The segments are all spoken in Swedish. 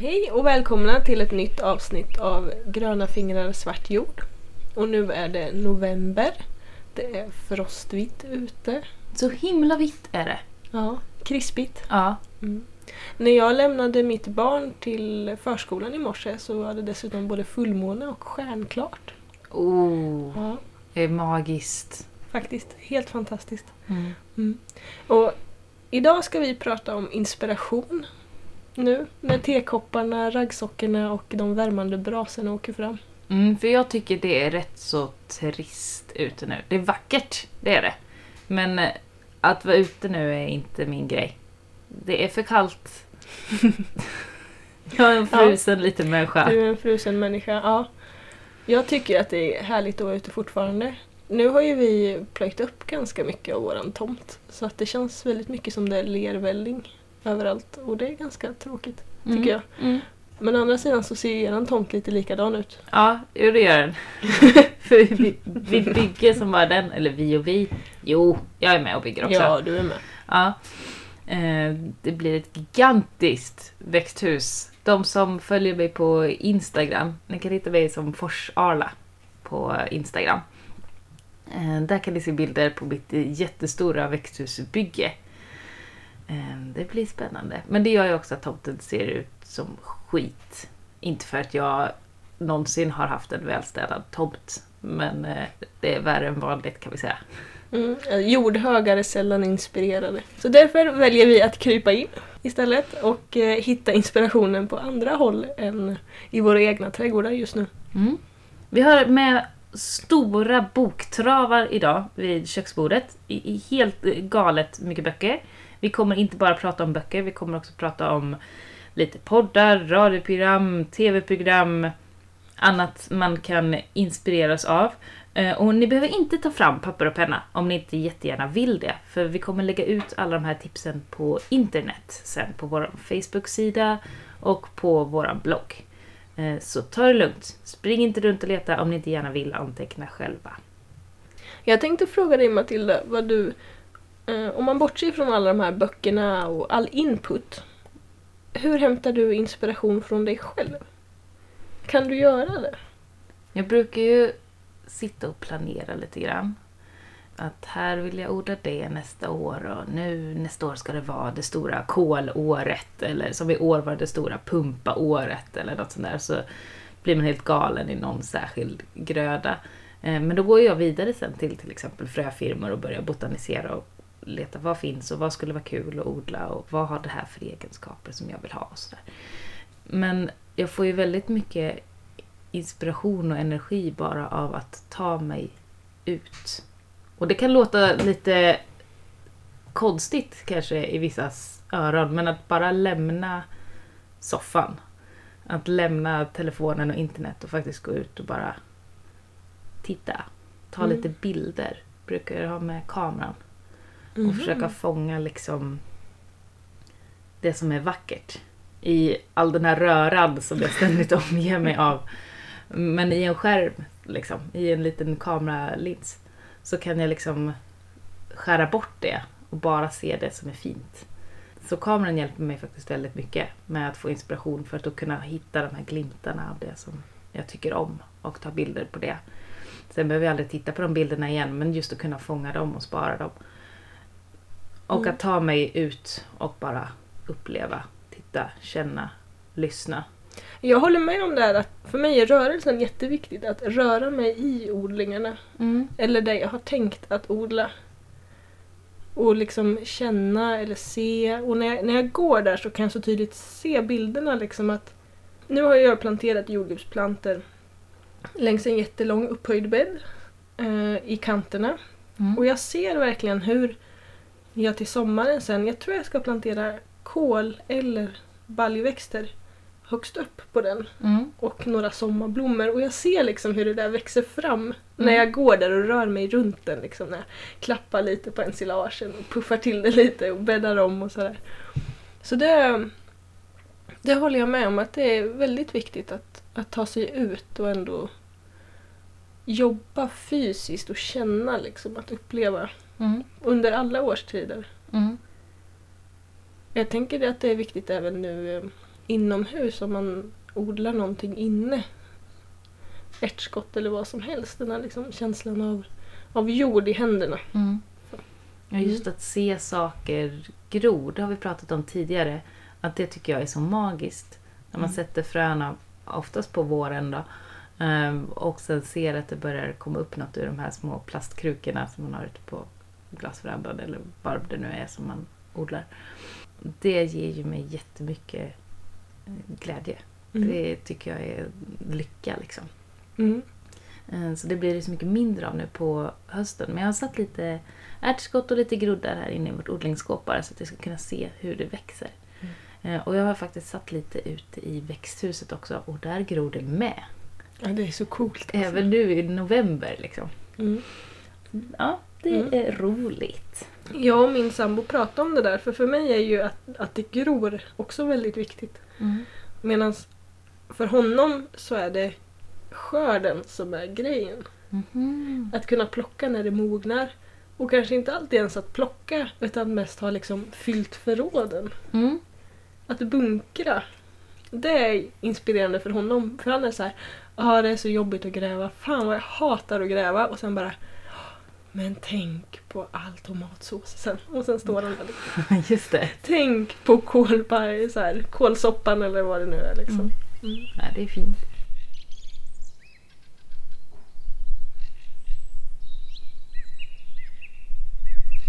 Hej och välkomna till ett nytt avsnitt av Gröna fingrar svart jord. Och nu är det november. Det är frostvitt ute. Så himla vitt är det. Ja, krispigt. Ja. När jag lämnade mitt barn till förskolan i morse så var det dessutom både fullmåne och stjärnklart. Oh, Ja, det är magiskt. faktiskt. Helt fantastiskt. Mm. Mm. Och idag ska vi prata om inspiration. Nu när tekopparna, raggsockorna och de värmande brasorna åker fram. Mm, för jag tycker det är rätt så trist ute nu. Det är vackert, det är det. Men eh, att vara ute nu är inte min grej. Det är för kallt. jag är en frusen liten människa. Du är en frusen människa, ja. Jag tycker att det är härligt att vara ute fortfarande. Nu har ju vi plöjt upp ganska mycket av våran tomt. Så att det känns väldigt mycket som det är lervälling överallt. Och det är ganska tråkigt, tycker Mm. jag. Mm. Men å andra sidan så ser ju eran tomt lite likadan ut. Ja, jo det gör den. för vi, vi bygger som bara den, eller vi och vi. Jo, jag är med och bygger också. Ja, du är med. Ja. Eh, det blir ett gigantiskt växthus. De som följer mig på Instagram, ni kan hitta mig som Forsarla på Instagram. Eh, där kan ni se bilder på mitt jättestora växthusbygge. Eh, det blir spännande. Men det gör ju också att tomten ser ut som skit. Inte för att jag någonsin har haft en välstädad tomt. Men eh, det är värre än vanligt kan vi säga. Mm. eh, Jordhögar är sällan inspirerade. Så därför väljer vi att krypa in istället och eh, hitta inspirationen på andra håll än i våra egna trädgårdar just nu. Mm. Vi har med stora boktravar idag vid köksbordet. I, i helt galet mycket böcker. Vi kommer inte bara prata om böcker, vi kommer också prata om lite poddar, radioprogram, tv-program, annat man kan inspireras av. Eh, och ni behöver inte ta fram papper och penna om ni inte jättegärna vill det. För vi kommer lägga ut alla de här tipsen på internet sen på vår Facebook-sida och på vår blogg. Eh, så ta det lugnt. Spring inte runt och leta om ni inte gärna vill anteckna själva. Jag tänkte fråga dig Matilda, vad du, Eh, om man bortser från alla de här böckerna och all input, hur hämtar du inspiration från dig själv? Kan du göra det? Jag brukar ju sitta och planera lite grann. Att här vill jag odla det nästa år och nu nästa år ska det vara det stora kolåret eller som i år var det stora pumpaåret eller något sånt där. Så blir man helt galen i någon särskild gröda. Eh, men då går jag vidare sen till till exempel fröfirmor och börjar botanisera och leta vad finns och vad skulle vara kul att odla och vad har det här för egenskaper som jag vill ha och sådär. Men jag får ju väldigt mycket inspiration och energi bara av att ta mig ut. Och det kan låta lite konstigt kanske i vissas öron, men att bara lämna soffan. Att lämna telefonen och internet och faktiskt gå ut och bara titta. Ta Mm. lite bilder. Brukar jag ha med kameran. Och Mhm. försöka fånga liksom det som är vackert. I all den här röran som jag ständigt omger mig av. Men i en skärm, liksom, i en liten kameralins, så kan jag liksom skära bort det och bara se det som är fint. Så kameran hjälper mig faktiskt väldigt mycket med att få inspiration för att då kunna hitta de här glimtarna av det som jag tycker om och ta bilder på det. Sen behöver jag aldrig titta på de bilderna igen men just att kunna fånga dem och spara dem. Och Mm. att ta mig ut och bara uppleva, titta, känna, lyssna. Jag håller med om det här att för mig är rörelsen jätteviktigt. Att röra mig i odlingarna. Eller där jag har tänkt att odla. Och liksom känna eller se. Och när jag, när jag går där så kan jag så tydligt se bilderna liksom att nu har jag planterat jordgubbsplantor längs en jättelång upphöjd bädd eh, i kanterna. Mm. Och jag ser verkligen hur jag till sommaren sen, jag tror jag ska plantera kål eller baljväxter högst upp på den Mm. och några sommarblommor och jag ser liksom hur det där växer fram när Mm. jag går där och rör mig runt den. Liksom, när jag klappar lite på ensilagen och puffar till det lite och bäddar om och sådär. Så det, det håller jag med om att det är väldigt viktigt att, att ta sig ut och ändå jobba fysiskt och känna liksom, att uppleva Mm. under alla årstider. Mm. Jag tänker att det är viktigt även nu eh, inomhus om man odlar någonting inne. Ärtskott eller vad som helst. Den här liksom känslan av, av jord i händerna. Mm. Ja, just att se saker gro, det har vi pratat om tidigare. Att det tycker jag är så magiskt. När man Mm. sätter fröna, oftast på våren då, ehm, och sen ser att det börjar komma upp något ur de här små plastkrukorna som man har ute på glasverandan eller vad det nu är som man odlar. Det ger ju mig jättemycket eh, glädje. Mm. Det tycker jag är lycka liksom. Mm. Eh, Så det blir det så mycket mindre av nu på hösten. Men jag har satt lite ärtskott och lite groddar här inne i vårt odlingsskåp bara så att jag ska kunna se hur det växer. Eh, Och jag har faktiskt satt lite ute i växthuset också och där gror det med. Ja, det är så coolt. alltså. Även nu i november liksom. Mm. Ja, det Mm. är roligt. Jag och min sambo pratade om det där för för mig är ju att, att det gror också väldigt viktigt. Medan för honom så är det skörden som är grejen. Mhm. Att kunna plocka när det mognar. Och kanske inte alltid ens att plocka utan mest ha liksom fyllt förråden. Mm. Att bunkra. Det är inspirerande för honom. För han är så här, ja det är så jobbigt att gräva. Fan vad jag hatar att gräva. Och sen bara, men tänk på all tomatsås sen. Och sen står han där liksom. Just det. Tänk på kolpaj, så här, kålsoppan eller vad det nu är liksom. Mm. Mm. Ja, det är fint.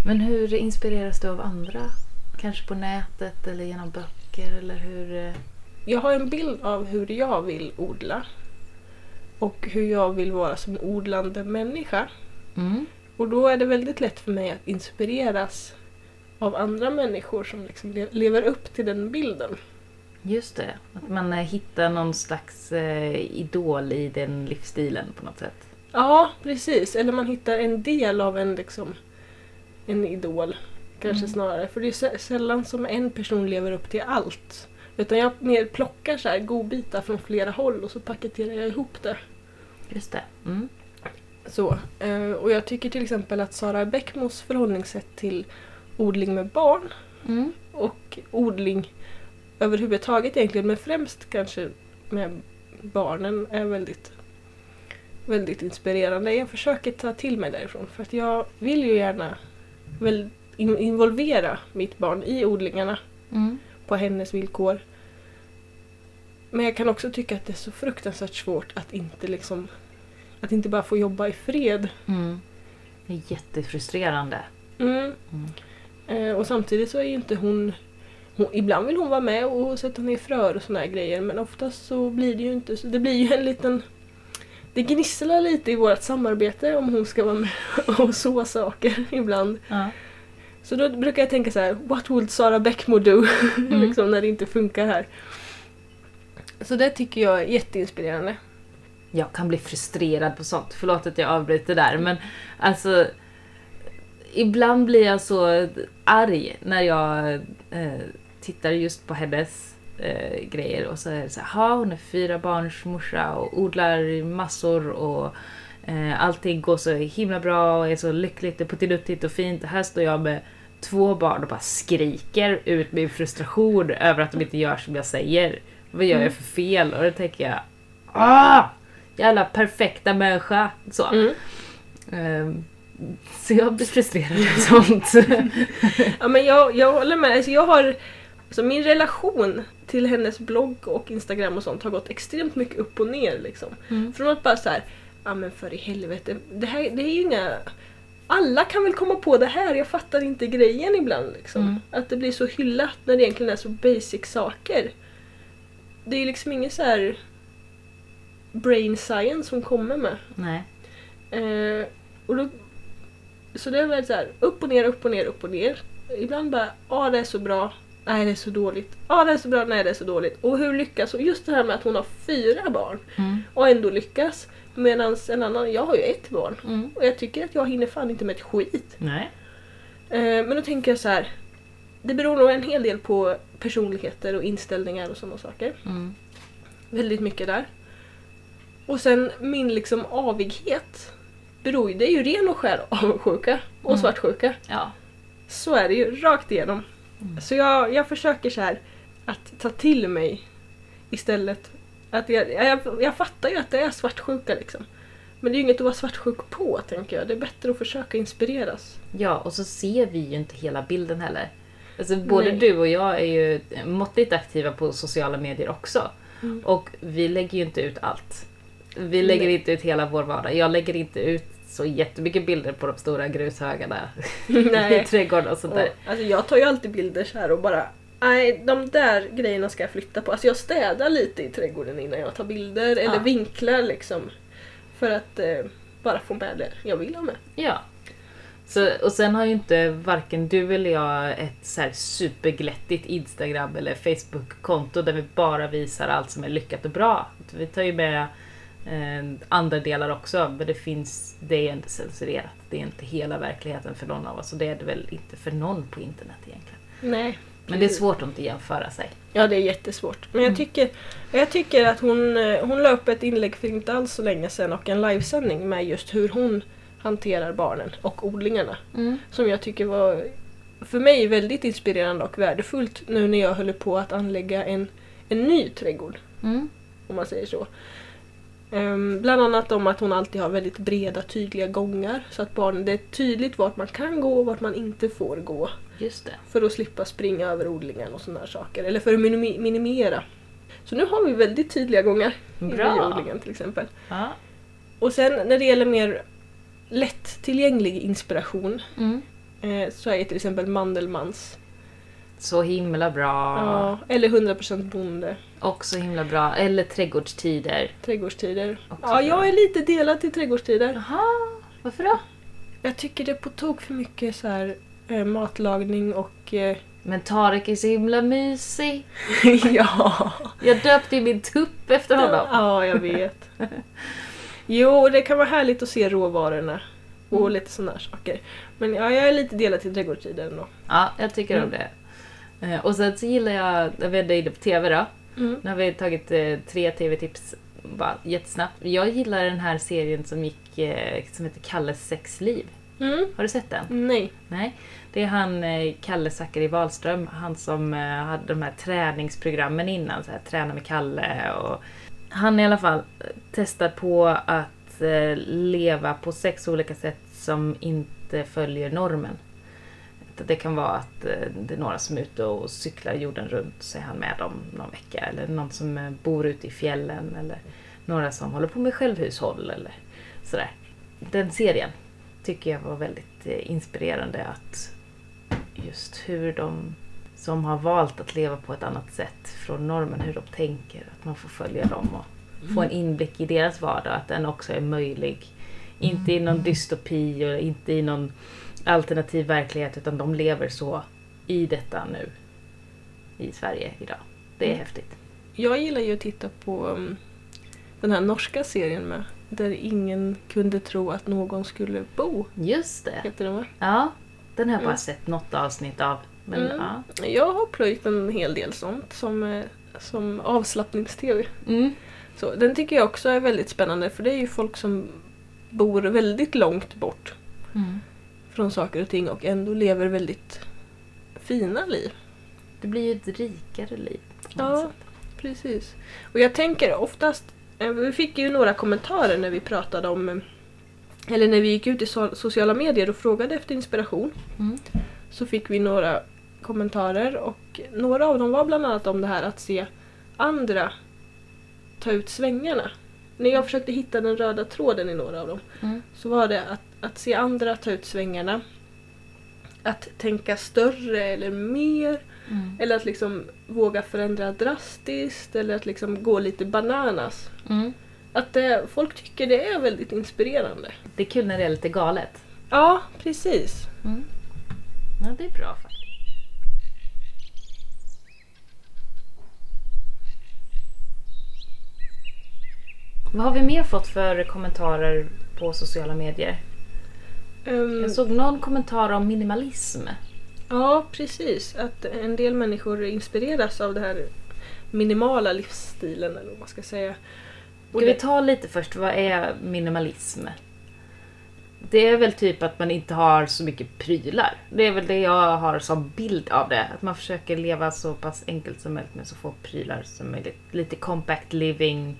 Men hur inspireras du av andra? Kanske på nätet eller genom böcker eller hur? eh, Jag har en bild av hur jag vill odla. Och hur jag vill vara som odlande människa. Mm. Och då är det väldigt lätt för mig att inspireras av andra människor som liksom le- lever upp till den bilden. Just det, att man eh, hittar någon slags eh, idol i den livsstilen på något sätt. Ja, precis. Eller man hittar en del av en, liksom, en idol. Kanske Mm. snarare. För det är sä- sällan som en person lever upp till allt. Utan jag mer plockar så här godbitar från flera håll och så paketerar jag ihop det. Just det. Mm. Så, eh, och jag tycker till exempel att Sara Bäckmos förhållningssätt till odling med barn Mm. och odling överhuvudtaget egentligen, men främst kanske med barnen är väldigt, väldigt inspirerande. Jag försöker ta till mig därifrån för att jag vill ju gärna väl in- involvera mitt barn i odlingarna Mm. på hennes villkor. Men jag kan också tycka att det är så fruktansvärt svårt att inte liksom att inte bara få jobba i fred. Mm. Det är jättefrustrerande. Mm. Mm. Eh, och samtidigt så är ju inte hon, hon... Ibland vill hon vara med och sätta ner fröer och såna här grejer men oftast så blir det ju inte så. Det blir ju en liten... Det gnisslar lite i vårt samarbete om hon ska vara med och så saker ibland. Ja. Så då brukar jag tänka så här: What would Sara Bäckmo do? Mm. liksom när det inte funkar här. Så det tycker jag är jätteinspirerande. Jag kan bli frustrerad på sånt. Förlåt att jag avbryter där men alltså Ibland blir jag så arg när jag eh, tittar just på hennes eh, grejer och så är det så här, "Ha, hon är fyra barns morsa och odlar massor och eh, allting går så himla bra och är så lyckligt och puttinuttigt och fint. Och här står jag med två barn och bara skriker ut min frustration över att de inte gör som jag säger. Vad gör jag för fel? Och då tänker jag, ah! Jävla perfekta människa. Så. Mm. Ehm, så jag blir frustrerad över sånt. Ja, men jag, jag håller med. Alltså, jag har, alltså, min relation till hennes blogg och Instagram och sånt har gått extremt mycket upp och ner. Liksom. Mm. Från att bara så här, ja men för i helvete, det, här, det är ju inga... Alla kan väl komma på det här, jag fattar inte grejen ibland. Liksom. Mm. Att det blir så hyllat när det egentligen är så basic saker. Det är liksom ingen så här brain science hon kommer med. Nej. Eh, och då, så det är väl så här, upp och ner, upp och ner, upp och ner. Ibland bara, ja det är så bra, nej det är så dåligt. Ja det är så bra, nej det är så dåligt. Och hur lyckas hon? Just det här med att hon har fyra barn Mm. och ändå lyckas. Medan en annan, jag har ju ett barn. Mm. Och jag tycker att jag hinner fan inte med ett skit. Nej. Eh, men då tänker jag så här. Det beror nog en hel del på personligheter och inställningar och sådana saker. Mm. Väldigt mycket där. Och sen min liksom avighet beror ju, det är ju ren och skär avundsjuka och Mm. svartsjuka. Ja. Så är det ju, rakt igenom. Mm. Så jag, jag försöker så här att ta till mig istället. Att jag, jag, jag fattar ju att det är svartsjuka liksom. Men det är ju inget att vara svartsjuk på, tänker jag. Det är bättre att försöka inspireras. Ja, och så ser vi ju inte hela bilden heller. Alltså, både Nej. du och jag är ju måttligt aktiva på sociala medier också. Mm. Och vi lägger ju inte ut allt. Vi lägger Nej. inte ut hela vår vardag. Jag lägger inte ut så jättemycket bilder på de stora grushögarna i trädgården och sånt där. Och, alltså jag tar ju alltid bilder så här och bara Nej, de där grejerna ska jag flytta på. Alltså jag städar lite i trädgården innan jag tar bilder eller Ja. vinklar liksom. För att eh, bara få med det jag vill ha med. Ja. Så, och sen har ju inte varken du eller jag ett så här superglättigt Instagram eller Facebook-konto där vi bara visar allt som är lyckat och bra. Vi tar ju med andra delar också, men det finns, det är inte censurerat. Det är inte hela verkligheten för någon av oss och det är det väl inte för någon på internet egentligen. Nej. Men det är svårt att inte jämföra sig. Ja, det är jättesvårt. Men jag Mm. tycker, jag tycker att hon, eh, hon la upp ett inlägg för inte alls så länge sedan och en livesändning med just hur hon hanterar barnen och odlingarna. Som jag tycker var för mig väldigt inspirerande och värdefullt nu när jag höll på att anlägga en, en ny trädgård. Mm. Om man säger så. Ehm, bland annat om att hon alltid har väldigt breda tydliga gångar så att barnen, det är tydligt vart man kan gå och vart man inte får gå. Just det. För att slippa springa över odlingen och sådana saker. Eller för att minimi- minimera. Så nu har vi väldigt tydliga gångar i Bra. bioodlingen till exempel. Ja. Och sen när det gäller mer lättillgänglig inspiration Mm. eh, så är till exempel Mandelmans. Så himla bra. Ja, eller 100% bonde. Också himla bra. Eller trädgårdstider. Trädgårdstider. Också Ja, jag bra. är lite delad till trädgårdstider. Jaha, varför då? Jag tycker det är på tok för mycket så här, eh, matlagning och... Eh, Men Tarek är så himla mysig. ja. Jag döpte ju min tupp efter honom. Ja, jag vet. Jo, det kan vara härligt att se råvarorna och Mm. lite sådana saker. Men ja, jag är lite delad till trädgårdstiden ändå. Ja, jag tycker om Mm. det. Eh, Och sen så gillar jag, när vi ändå är inne på TV då. Mm. Nu har vi tagit eh, tre TV-tips bara jättesnabbt. Jag gillar den här serien som gick, eh, som heter Kalles sexliv. Mm. Har du sett den? Nej. Nej. Det är han eh, Kalle Zackari Wahlström, han som eh, hade de här träningsprogrammen innan, så här, träna med Kalle och han i alla fall eh, testar på att eh, leva på sex olika sätt som inte följer normen. Det kan vara att eh, det är några som är ute och cyklar jorden runt, så är han med dem någon vecka. Eller någon som eh, bor ute i fjällen. Eller några som håller på med självhushåll eller sådär. Den serien tycker jag var väldigt eh, inspirerande att just hur de som har valt att leva på ett annat sätt från normen, hur de tänker, att man får följa dem och få en inblick i deras vardag, att den också är möjlig. Inte i någon dystopi och inte i någon alternativ verklighet utan de lever så i detta nu i Sverige idag. Det är Mm. häftigt. Jag gillar ju att titta på um, den här norska serien med. Där ingen kunde tro att någon skulle bo. Just det. Heter den va? Ja, den har jag bara Mm. sett något avsnitt av. Men Mm. ja. Jag har plöjt en hel del sånt som, eh, som avslappnings-tv. Mm. Så den tycker jag också är väldigt spännande för det är ju folk som bor väldigt långt bort Mm. Från saker och ting och ändå lever väldigt fina liv. Det blir ju ett rikare liv. Ja, precis. Och jag tänker oftast, eh, vi fick ju några kommentarer när vi pratade om, eh, eller när vi gick ut i so- sociala medier och frågade efter inspiration. Mm. Så fick vi några kommentarer och några av dem var bland annat om det här att se andra ta ut svängarna. När jag försökte hitta den röda tråden i några av dem Mm. så var det att, att se andra ta ut svängarna. Att tänka större eller mer. Mm. Eller att liksom våga förändra drastiskt eller att liksom gå lite bananas. Mm. Att det, folk tycker det är väldigt inspirerande. Det är kul när det är lite galet. Ja, precis. Mm. Ja, det är bra faktiskt. Vad har vi mer fått för kommentarer på sociala medier? Ehm, Jag såg någon kommentar om minimalism. Ja, precis. Att en del människor inspireras av den här minimala livsstilen eller vad man ska säga. Ska vi ta lite först, vad är minimalism? Det är väl typ att man inte har så mycket prylar. Det är väl det jag har som bild av det. Att man försöker leva så pass enkelt som möjligt med så få prylar som möjligt. Lite compact living,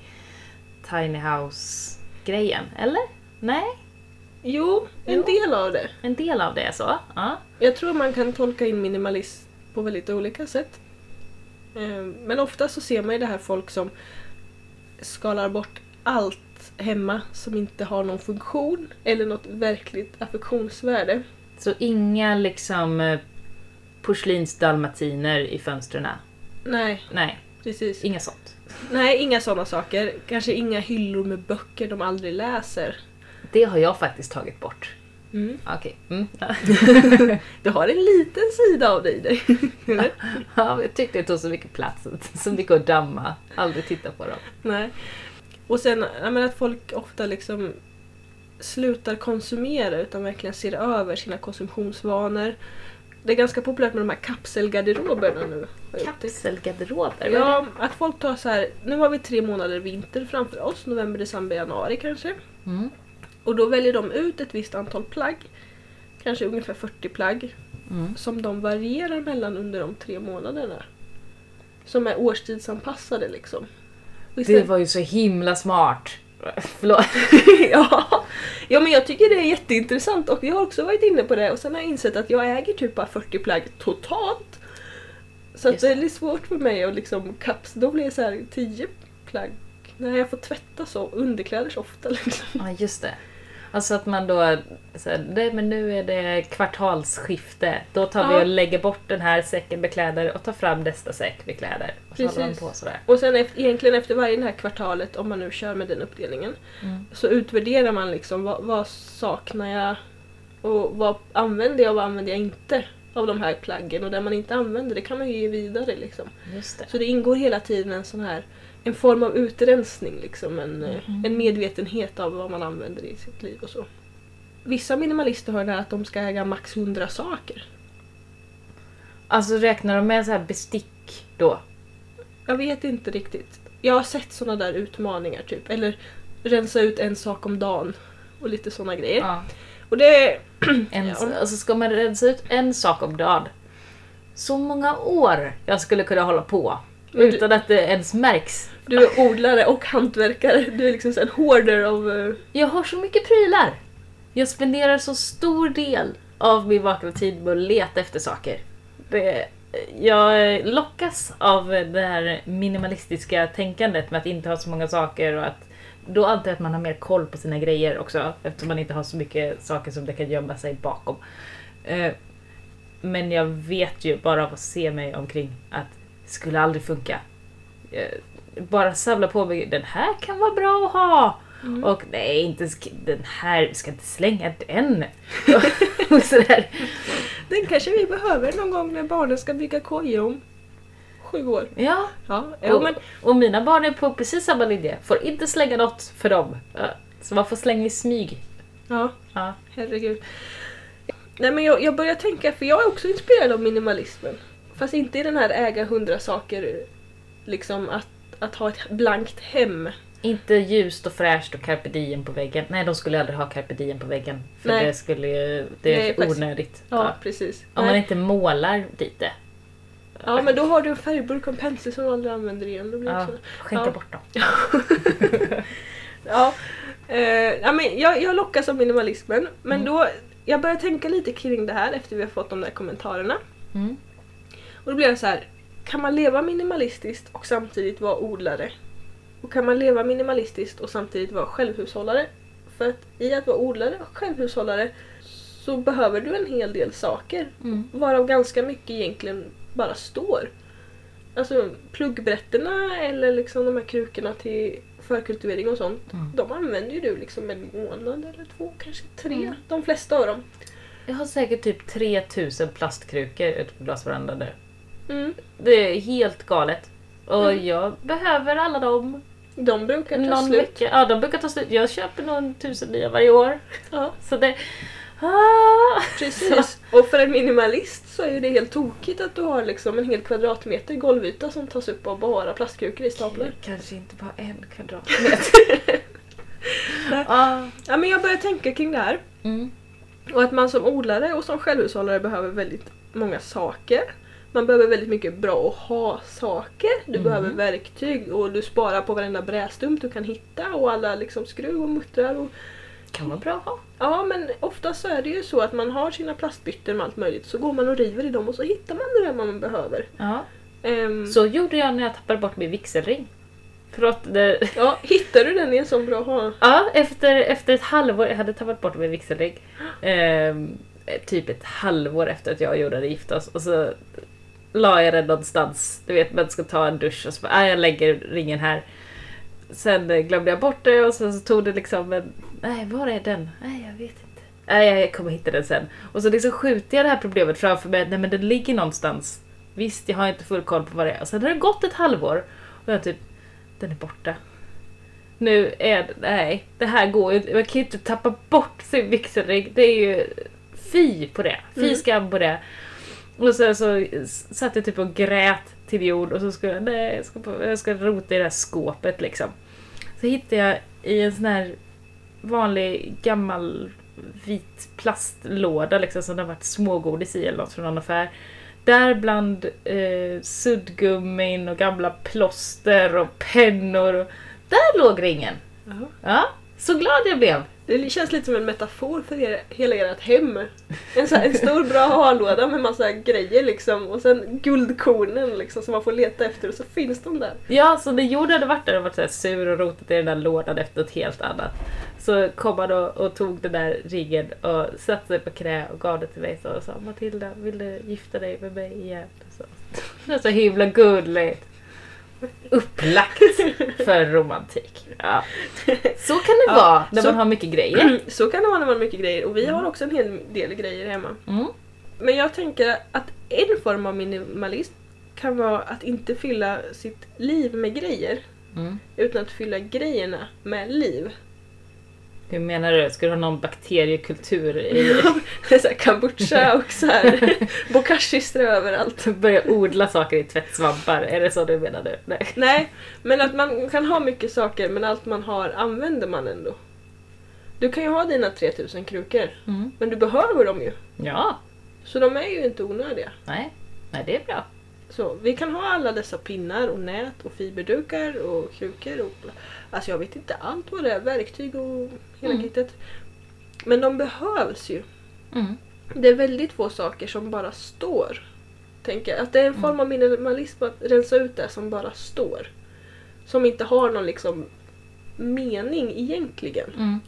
tiny house grejen. Eller? Nej? Jo, en Jo. del av det. En del av det är så. Ja. Jag tror man kan tolka in minimalism på väldigt olika sätt. Eh, Men ofta så ser man ju det här folk som skalar bort allt hemma som inte har någon funktion eller något verkligt affektionsvärde. Så inga liksom eh, porslinsdalmatiner i fönstren. Nej, Nej, precis. inga sånt. Nej, inga sådana saker. Kanske inga hyllor med böcker de aldrig läser. Det har jag faktiskt tagit bort. Mm. Okej. Mm. Du har en liten sida av dig dig. Eller? Ja, jag tyckte det tog så mycket plats, så mycket att damma. Aldrig titta på dem. Nej. Och sen menar, att folk ofta liksom slutar konsumera utan verkligen ser över sina konsumtionsvanor. Det är ganska populärt med de här kapselgarderoberna nu. Kapselgarderober? Ja, att folk tar så här, nu har vi tre månader vinter framför oss, november, december, januari kanske. Mm. Och då väljer de ut ett visst antal plagg, kanske ungefär 40 plagg, Mm. som de varierar mellan under de tre månaderna. Som är årstidsanpassade liksom. Och Det istället- var ju så himla smart. Förlåt. ja. ja, men jag tycker det är jätteintressant och jag har också varit inne på det och sen har jag insett att jag äger typ bara 40 plagg totalt. Så att det det. är lite svårt för mig att liksom kaps, då blir det så här 10 plagg. När jag får tvätta så, underkläder så ofta liksom. Ja, just det. Alltså att man då, så här, nej men nu är det kvartalsskifte. Då tar vi Ja. och lägger bort den här säcken med kläder och tar fram nästa säck med kläder. Och så håller man Precis. på sådär. Och sen efter, egentligen efter varje det här kvartalet, om man nu kör med den uppdelningen, Mm. så utvärderar man liksom vad, vad saknar jag och vad använder jag och vad använder jag inte av de här plaggen och det man inte använder det kan man ju ge vidare liksom. Just det. Så det ingår hela tiden en sån här en form av utrensning, liksom, en, Mhm. en medvetenhet av vad man använder i sitt liv och så. Vissa minimalister har det här att de ska äga max 100 saker. Alltså räknar de med så här bestick då? Jag vet inte riktigt. Jag har sett såna där utmaningar typ, eller rensa ut en sak om dagen och lite såna grejer. Ja. Och det... En, Ja. Alltså ska man rensa ut en sak om dagen. Så många år jag skulle kunna hålla på. Utan att det ens märks. Du är odlare och hantverkare. Du är liksom en hoarder av... eh, Jag har så mycket prylar. Jag spenderar så stor del av min vakna tid med att leta efter saker. Det, jag lockas av det här minimalistiska tänkandet med att inte ha så många saker och att då antar jag att man har mer koll på sina grejer också eftersom man inte har så mycket saker som det kan gömma sig bakom. Eh, Men jag vet ju bara av att se mig omkring att skulle aldrig funka. Eh, Bara samla på mig, den här kan vara bra att ha. Mm. Och nej, inte den här, vi ska inte slänga den. och sådär. Den kanske vi behöver någon gång när barnen ska bygga koja om sju år. Ja, Ja, och, men och mina barn är på precis samma linje. Får inte slänga något för dem. Så man får slänga i smyg. ja, Ja. herregud. Nej men jag, jag börjar tänka, för jag är också inspirerad av minimalismen. Fast inte i den här äga hundra saker, liksom att, att ha ett blankt hem. Inte ljust och fräscht och carpe diem på väggen. Nej, de skulle aldrig ha carpe diem på väggen. För Nej. det skulle ju... Det Nej, är faktiskt. onödigt. Ja, Ja. precis. Om man Nej. inte målar dit det. Ja men då har du en färgburk och en pensel som du aldrig använder igen. Då blir Ja, skänka Ja. bort dem. Ja, ja men jag, jag lockas av minimalismen. Men Mm. då, jag börjar tänka lite kring det här efter vi har fått de där kommentarerna. Mm. Och då blir jag så här, kan man leva minimalistiskt och samtidigt vara odlare? Och kan man leva minimalistiskt och samtidigt vara självhushållare? För att i att vara odlare och självhushållare så behöver du en hel del saker. Mm. Varav ganska mycket egentligen bara står. Alltså pluggbrätterna eller liksom de här krukorna till förkultivering och sånt. Mm. De använder ju du liksom en månad eller två, kanske tre. Mm. De flesta av dem. Jag har säkert typ 3000 plastkrukor ute på glasverandan nu. Mm. Det är helt galet. Och Mm. jag behöver alla dem. De brukar ta Någon slut. vecka. Ja, de brukar ta slut. Jag köper nog en tusen nya varje år. Ja, Så det... Ah! precis. Och för en minimalist så är det helt tokigt att du har liksom en hel kvadratmeter golvyta som tas upp av bara plastkrukor i staplar. Kanske inte bara en kvadratmeter. ah. Ja, men jag börjar tänka kring det här. Mm. Och att man som odlare och som självhushållare behöver väldigt många saker. Man behöver väldigt mycket bra att ha-saker. Du Mm. behöver verktyg och du sparar på varenda brädstump du kan hitta och alla liksom skruv och muttrar. Och... Kan vara bra att ha. Ja men oftast så är det ju så att man har sina plastbytten med allt möjligt så går man och river i dem och så hittar man det där man behöver. Ja. Ehm, Så gjorde jag när jag tappade bort min vigselring. Det... Ja, hittar du den i en sån bra ha? Ja, efter, efter ett halvår, jag hade tappat bort min vigselring. Ehm, typ ett halvår efter att jag och Jonas hade gift oss. Och så la jag den någonstans. Du vet, man ska ta en dusch och så bara, "Ah, jag lägger ringen här. Sen eh, glömde jag bort det och sen så tog det liksom en... Nej, var är den? Nej, jag vet inte. Nej, jag kommer hitta den sen. Och så liksom skjuter jag det här problemet framför mig. Nej, men den ligger någonstans. Visst, jag har inte full koll på vad det är. Och sen har det gått ett halvår och jag typ, den är borta. Nu är det, nej, det här går ju inte. Man kan ju inte tappa bort sin vigselring. Det är ju fy på det. Fy Mm. skam på det. Och sen så satt jag typ och grät till jord och så skulle jag, nej, jag ska, på- jag ska rota i det här skåpet liksom. Så hittade jag i en sån här vanlig gammal vit plastlåda liksom som det har varit smågodis i eller något från någon affär. Där bland eh, suddgummin och gamla plåster och pennor. Och, där låg ringen! Ja, så glad jag blev. Det känns lite som en metafor för er, hela ert hem. En, så här, en stor bra harlåda med massa grejer liksom och sen guldkornen liksom som man får leta efter och så finns de där. Ja, så när Jord hade varit där och varit så här sur och rotat i den där lådan efter något helt annat. Så kom han och, och tog den där ringen och satte sig på knä och gav det till mig så och sa Matilda, vill du gifta dig med mig igen? Så, det är så himla gulligt. Upplagt för romantik. Ja. Så kan det Ja, vara när så- man har mycket grejer. Så kan det vara när man har mycket grejer och vi har också en hel del grejer hemma. Mm. Men jag tänker att en form av minimalism kan vara att inte fylla sitt liv med grejer Mm. utan att fylla grejerna med liv. Hur menar du? Ska du ha någon bakteriekultur i... Så här kombucha och så här bokashi-strö överallt. Börja odla saker i tvättsvampar? Är det så du menar nu? Nej. Nej, men att man kan ha mycket saker men allt man har använder man ändå. Du kan ju ha dina 3000 krukor, Mm. men du behöver dem ju. Ja. Så de är ju inte onödiga. Nej. Nej, det är bra. Så vi kan ha alla dessa pinnar och nät och fiberdukar och krukor och alltså jag vet inte allt vad det är, verktyg och hela Mm. kittet. Men de behövs ju. Mm. Det är väldigt få saker som bara står. Tänker jag. Att det är en form av minimalism att rensa ut det som bara står. Som inte har någon liksom mening egentligen. Mm.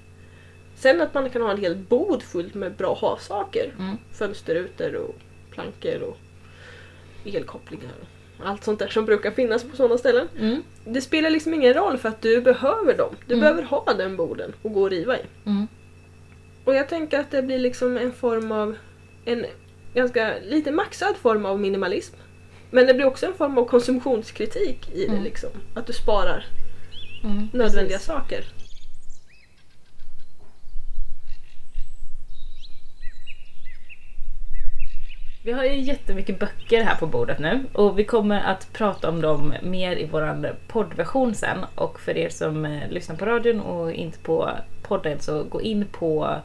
Sen att man kan ha en hel bod fullt med bra ha-saker. Mm. Fönsterrutor och plankor och elkopplingar. Allt sånt där som brukar finnas på sådana ställen. Mm. Det spelar liksom ingen roll för att du behöver dem. Du Mm. behöver ha den boden och gå och riva i. Mm. Och jag tänker att det blir liksom en form av en ganska lite maxad form av minimalism. Men det blir också en form av konsumtionskritik i det Mm. liksom. Att du sparar Mm. nödvändiga Precis. saker. Vi har ju jättemycket böcker här på bordet nu och vi kommer att prata om dem mer i våran poddversion sen. Och för er som eh, lyssnar på radion och inte på podden så gå in på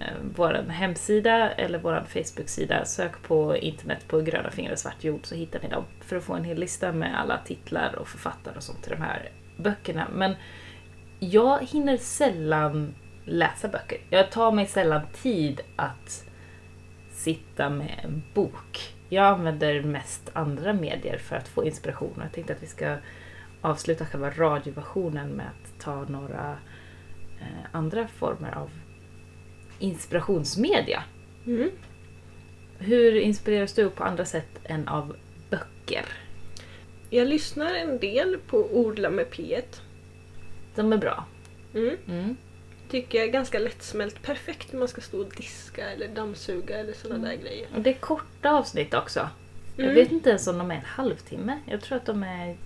eh, vår hemsida eller vår Facebook-sida. Sök på internet på gröna fingrar och svart jord så hittar ni dem. För att få en hel lista med alla titlar och författare och sånt till de här böckerna. Men jag hinner sällan läsa böcker. Jag tar mig sällan tid att sitta med en bok. Jag använder mest andra medier för att få inspiration. Jag tänkte att vi ska avsluta själva radioversionen med att ta några eh, andra former av inspirationsmedia. Mm. Hur inspireras du på andra sätt än av böcker? Jag lyssnar en del på Odla med P1. De är bra. Mm. Mm. Tycker jag är ganska lättsmält. Perfekt när man ska stå och diska eller dammsuga eller sådana Mm. där grejer. Och det är korta avsnitt också. Jag Mm. vet inte ens om de är en halvtimme. Jag tror att de är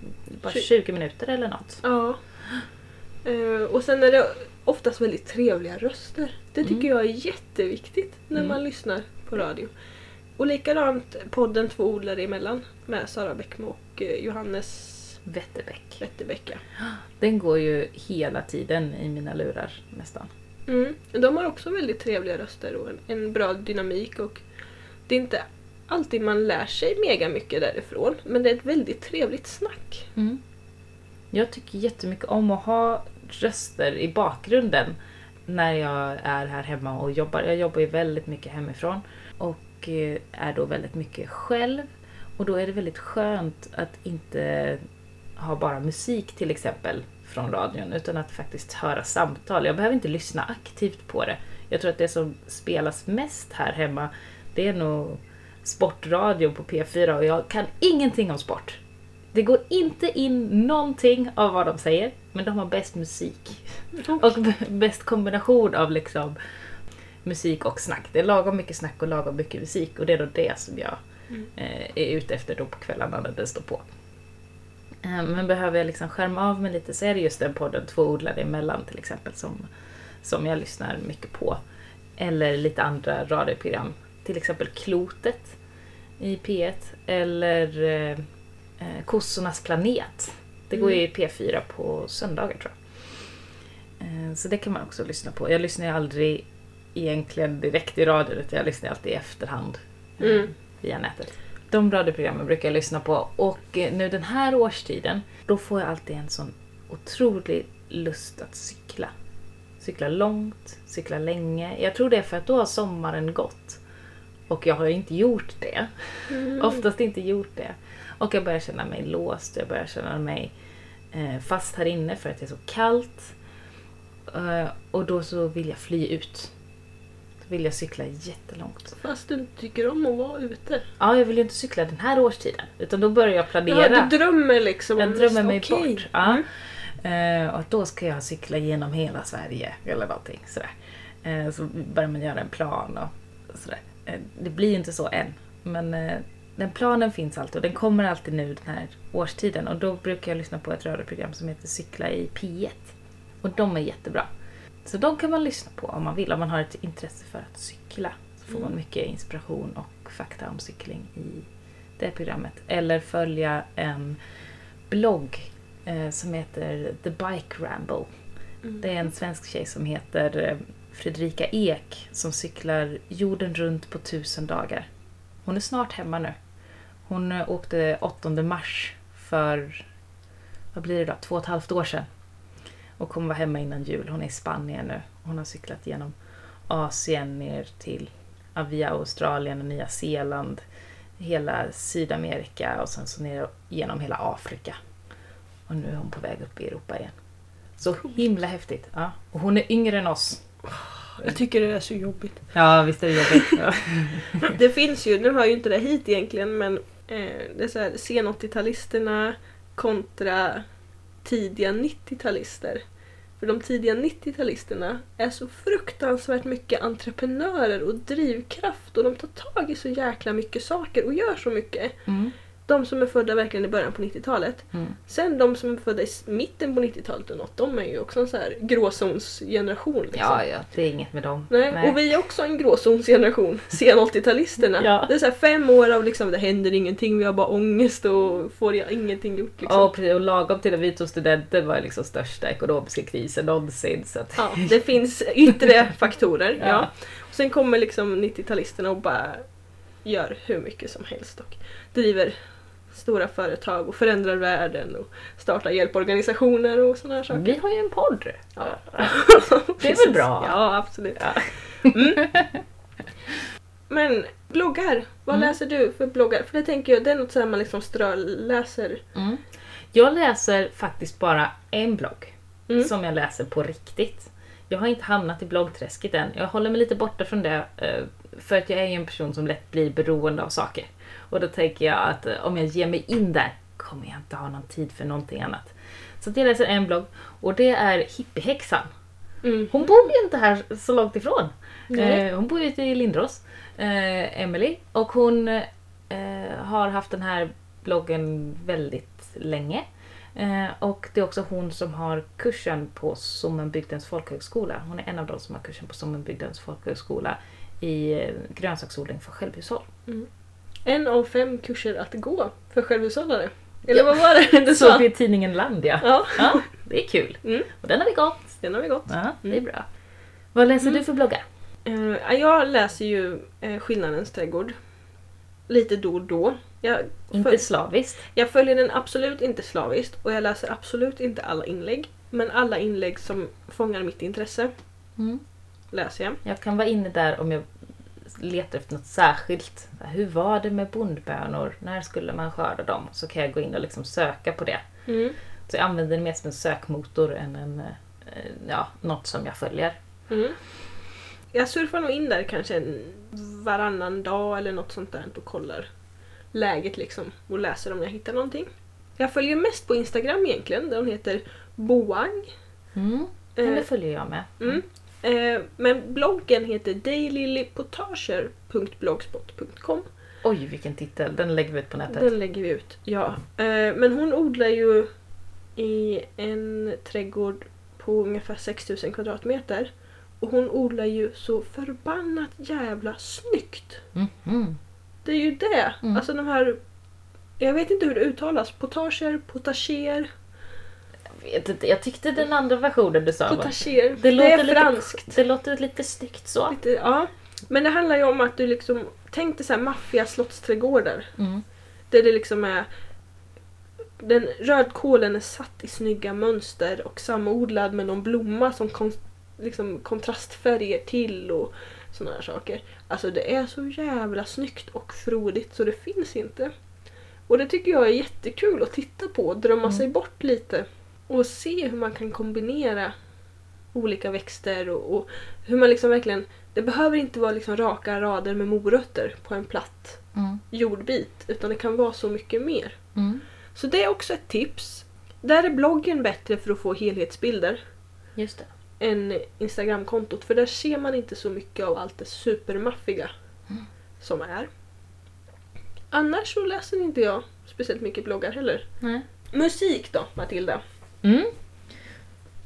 bara Tju- 20 minuter eller något. Ja. Eh, och sen är det oftast väldigt trevliga röster. Det tycker Mm. jag är jätteviktigt när Mm. man lyssnar på radio. Och likadant podden Två odlare emellan med Sara Bäckmo och eh, Johannes Vätterbäck. Vätterbäck. Den går ju hela tiden i mina lurar nästan. Mm. De har också väldigt trevliga röster och en, en bra dynamik och det är inte alltid man lär sig mega mycket därifrån men det är ett väldigt trevligt snack. Mm. Jag tycker jättemycket om att ha röster i bakgrunden när jag är här hemma och jobbar. Jag jobbar ju väldigt mycket hemifrån och eh, är då väldigt mycket själv. Och då är det väldigt skönt att inte ha bara musik till exempel från radion utan att faktiskt höra samtal. Jag behöver inte lyssna aktivt på det. Jag tror att det som spelas mest här hemma det är nog sportradio på P4 och jag kan ingenting om sport. Det går inte in någonting av vad de säger, men de har bäst musik. Och bäst kombination av liksom musik och snack. Det är lagom mycket snack och lagom mycket musik och det är då det som jag mm. eh, är ute efter då på kvällarna när det står på. Eh, men behöver jag liksom skärma av mig lite så är det just den podden Två odlade emellan till exempel som, som jag lyssnar mycket på. Eller lite andra radioprogram. Till exempel Klotet i P1 eller eh, eh, Kossornas planet. Det går ju i P4 på söndagar tror jag. Eh, så det kan man också lyssna på. Jag lyssnar ju aldrig egentligen direkt i radio utan jag lyssnar alltid i efterhand eh, mm. via nätet. De radioprogrammen brukar jag lyssna på och eh, nu den här årstiden då får jag alltid en sån otrolig lust att cykla. Cykla långt, cykla länge. Jag tror det är för att då har sommaren gått. Och jag har inte gjort det. Mm. Oftast inte gjort det. Och jag börjar känna mig låst, jag börjar känna mig eh, fast här inne för att det är så kallt. Eh, och då så vill jag fly ut. Vill jag cykla jättelångt. Fast du tycker om att vara ute? Ja, jag vill ju inte cykla den här årstiden. Utan då börjar jag planera. Ja, du drömmer liksom? Jag drömmer mig okay. bort. Ja. Mm. Eh, och då ska jag cykla genom hela Sverige eller någonting sådär. Eh, så börjar man göra en plan och sådär. Eh, det blir inte så än. Men den planen finns alltid och den kommer alltid nu den här årstiden. Och då brukar jag lyssna på ett radioprogram som heter Cykla i P1. Och de är jättebra. Så de kan man lyssna på om man vill, om man har ett intresse för att cykla. Så får man mm. mycket inspiration och fakta om cykling i det programmet. Eller följa en blogg eh, som heter The Bike Ramble. Mm. Det är en svensk tjej som heter eh, Fredrika Ek som cyklar jorden runt på tusen dagar. Hon är snart hemma nu. Hon eh, åkte 8 mars för, vad blir det då, två och ett halvt år sedan. Och kommer vara hemma innan jul. Hon är i Spanien nu. Hon har cyklat genom Asien ner till via Australien och Nya Zeeland, hela Sydamerika och sen så ner genom hela Afrika. Och nu är hon på väg upp i Europa igen. Så himla häftigt. Ja. Och hon är yngre än oss. Jag tycker det är så jobbigt. Ja, visst är det jobbigt. Det finns ju, nu hör ju inte det hit egentligen, men eh, det är så här sen 80-talisterna kontra tidiga 90-talister. För de tidiga 90-talisterna är så fruktansvärt mycket entreprenörer och drivkraft och de tar tag i så jäkla mycket saker och gör så mycket. Mm de som är födda verkligen i början på 90-talet. Mm. Sen de som är födda i mitten på 90-talet och något, de är ju också en sån här gråzonsgeneration. Liksom. Ja, ja, det är inget med dem. Nej. Nej. Och vi är också en gråzonsgeneration, sen 80-talisterna. ja. Det är så här fem år av liksom, det händer ingenting, vi har bara ångest och får ingenting gjort. Liksom. Ja, precis. Och lagom till att vi tog studenter var liksom största ekonomiska krisen någonsin. Så att... Ja, det finns yttre faktorer. ja. ja. Och sen kommer liksom 90-talisterna och bara gör hur mycket som helst och driver stora företag och förändrar världen och startar hjälporganisationer och sådana här saker. Vi har ju en podd! Ja. det är väl bra? Ja, absolut. Ja. Mm. Men bloggar, vad mm. läser du för bloggar? För det tänker jag, det är något som man liksom ströläser. Mm. Jag läser faktiskt bara en blogg mm. som jag läser på riktigt. Jag har inte hamnat i bloggträsket än. Jag håller mig lite borta från det eh, för att jag är en person som lätt blir beroende av saker. Och då tänker jag att eh, om jag ger mig in där kommer jag inte ha någon tid för någonting annat. Så jag läser en blogg och det är Hippiehäxan. Mm. Hon bor ju inte här så långt ifrån. Eh, hon bor ju i Lindros, eh, Emily. Och hon eh, har haft den här bloggen väldigt länge. Eh, och det är också hon som har kursen på Sommenbygdens folkhögskola. Hon är en av de som har kursen på Sommenbygdens folkhögskola i eh, grönsaksodling för självhushåll. Mm. En av fem kurser att gå för självhushållare. Eller vad var det du Såg sa? vi i tidningen Land ja. Ja, Ja, det är kul. Mm. Och den har vi gått. den har vi gått. Ja, det är bra. Vad läser du för bloggar? Eh, jag läser ju uh, Skillnadens trädgård lite då och då. Jag, Inte föl- slaviskt. jag följer den absolut inte slaviskt och jag läser absolut inte alla inlägg. Men alla inlägg som fångar mitt intresse Mm. läser jag. Jag kan vara inne där om jag letar efter något särskilt. Hur var det med bondbönor? När skulle man skörda dem? Så kan jag gå in och liksom söka på det. Mm. Så jag använder det mer som en sökmotor än en, eh, ja, något som jag följer. Mm. Jag surfar nog in där kanske varannan dag eller något sånt där och kollar läget liksom och läser om jag hittar någonting. Jag följer mest på Instagram egentligen där hon heter Boang. Mm. Henne Eh, följer jag med. Mm. Eh, men bloggen heter dailypotager.blogspot.com. Oj, vilken titel. Den lägger vi ut på nätet. Den lägger vi ut, ja. Eh, men hon odlar ju i en trädgård på ungefär 6000 kvadratmeter. Och hon odlar ju så förbannat jävla snyggt. Mhm. Det är ju det. Mm. Alltså de här... Jag vet inte hur det uttalas. Potager, potager, vet inte, jag tyckte den andra versionen du sa var... potager. Det, Det, låter är lite, franskt. Det låter lite snyggt så. Lite, ja. Men det handlar ju om att du liksom... Tänk dig så här maffiga slottsträdgårdar. Mm. Där det liksom är... Den rödkålen är satt i snygga mönster och samodlad med någon blomma som kon, liksom kontrastfärger till och sådana här saker. Alltså det är så jävla snyggt och frodigt så det finns inte. Och det tycker jag är jättekul att titta på drömma Mm. sig bort lite. Och se hur man kan kombinera olika växter och, och hur man liksom verkligen... Det behöver inte vara liksom raka rader med morötter på en platt Mm. jordbit utan det kan vara så mycket mer. Mm. Så det är också ett tips. Där är bloggen bättre för att få helhetsbilder Just det. än Instagramkontot för där ser man inte så mycket av allt det supermaffiga Mm. som är. Annars så läser inte jag speciellt mycket bloggar heller. Nej. Musik då, Matilda? Mm.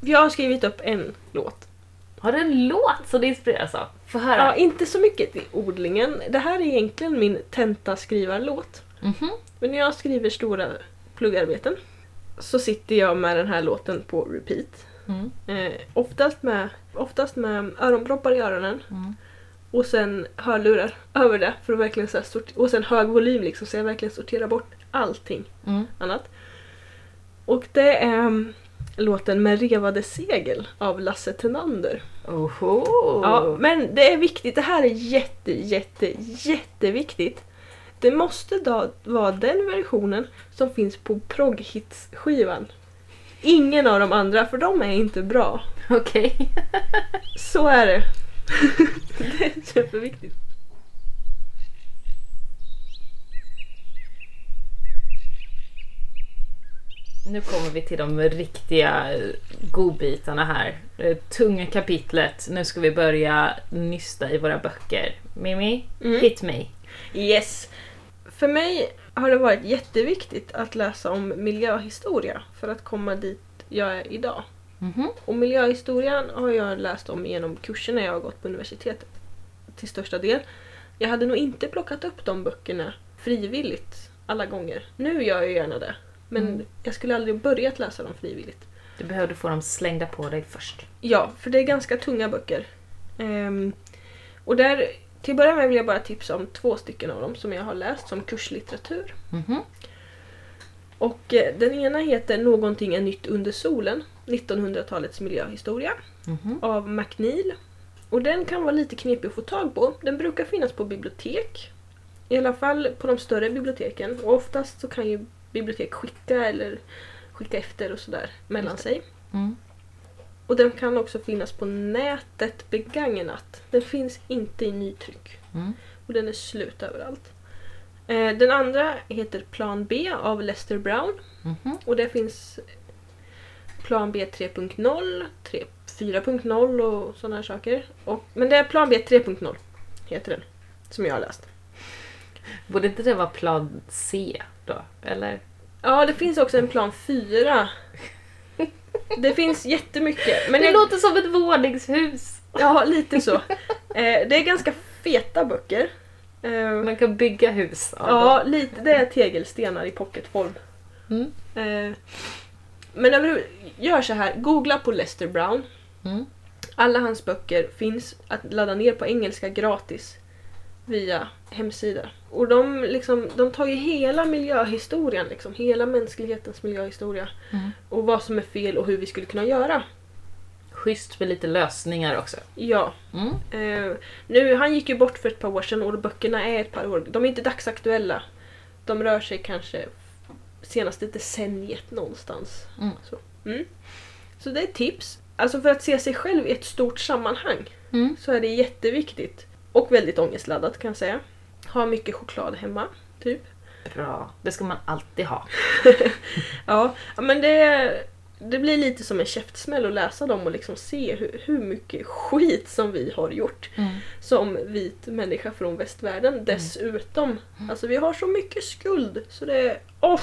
Jag har skrivit upp en låt. Har du en låt som det inspireras av? Få höra. Ja, inte så mycket till odlingen. Det här är egentligen min tentaskrivarlåt. Mhm. Men när jag skriver stora pluggarbeten så sitter jag med den här låten på repeat. Mm. Eh, oftast, med, oftast med öronproppar i öronen Mm. och sen hörlurar över det för att verkligen så här och sen hög volym liksom så jag verkligen sorterar bort allting Mm. annat. Och det är mm, låten Med revade segel av Lasse Tenander. Oho! Ja, men det är viktigt, det här är jätte, jätte, jätteviktigt. Det måste då vara den versionen som finns på progghits-skivan. Ingen av de andra, för de är inte bra. Okej. Så är det. det är superviktigt. Nu kommer vi till de riktiga eh, godbitarna här. Det tunga kapitlet. Nu ska vi börja nysta i våra böcker. Mimi, Mm. hit me. Yes. För mig har det varit jätteviktigt att läsa om miljöhistoria för att komma dit jag är idag. Mhm. Och miljöhistorien har jag läst om genom kurserna jag har gått på universitetet. Till största del. Jag hade nog inte plockat upp de böckerna frivilligt alla gånger. Nu gör jag gärna det. Men Mm. jag skulle aldrig börjat läsa dem frivilligt. Du behövde få dem slängda på dig först. Ja, för det är ganska tunga böcker. Ehm, och där, till att börja med vill jag bara tipsa om två stycken av dem som jag har läst som kurslitteratur. Mhm. Och eh, den ena heter Någonting är nytt under solen, 1900-talets miljöhistoria Mhm. av McNeil. Och den kan vara lite knepig att få tag på. Den brukar finnas på bibliotek. I alla fall på de större biblioteken. Och oftast så kan ju bibliotek skicka eller skicka efter och sådär mellan sig. Mm. Och den kan också finnas på nätet begagnat. Den finns inte i nytryck. Mm. Och den är slut överallt. Eh, den andra heter Plan B av Lester Brown. Mhm. Och det finns Plan B 3.0, 3 4.0 och sådana här saker. Och, men det är Plan B 3.0 heter den. Som jag har läst. Borde inte det vara plan C då? Eller? Ja, det finns också en Plan 4. Det finns jättemycket. Men det jag, låter som ett våningshus! Ja, lite så. Eh, det är ganska feta böcker. Eh, Man kan bygga hus av ja, lite. Det är tegelstenar i pocketform. Mm. Eh, men överhuvud- gör så här, googla på Lester Brown. Mm. Alla hans böcker finns att ladda ner på engelska gratis via hemsida. Och de, liksom, de tar ju hela miljöhistorien, liksom, hela mänsklighetens miljöhistoria. Mm. Och vad som är fel och hur vi skulle kunna göra. Schysst med lite lösningar också. Ja. Mm. Eh, nu, han gick ju bort för ett par år sedan och böckerna är ett par år. De är inte dagsaktuella. De rör sig kanske senaste decenniet någonstans. Mm. Så. Mm. så det är tips. Alltså för att se sig själv i ett stort sammanhang Mm. så är det jätteviktigt. Och väldigt ångestladdat kan jag säga. Ha mycket choklad hemma, typ. Bra. Det ska man alltid ha. Ja, men det, det blir lite som en käftsmäll att läsa dem och liksom se hur, hur mycket skit som vi har gjort Mm. som vit människa från västvärlden dessutom. Alltså vi har så mycket skuld så det är, oh,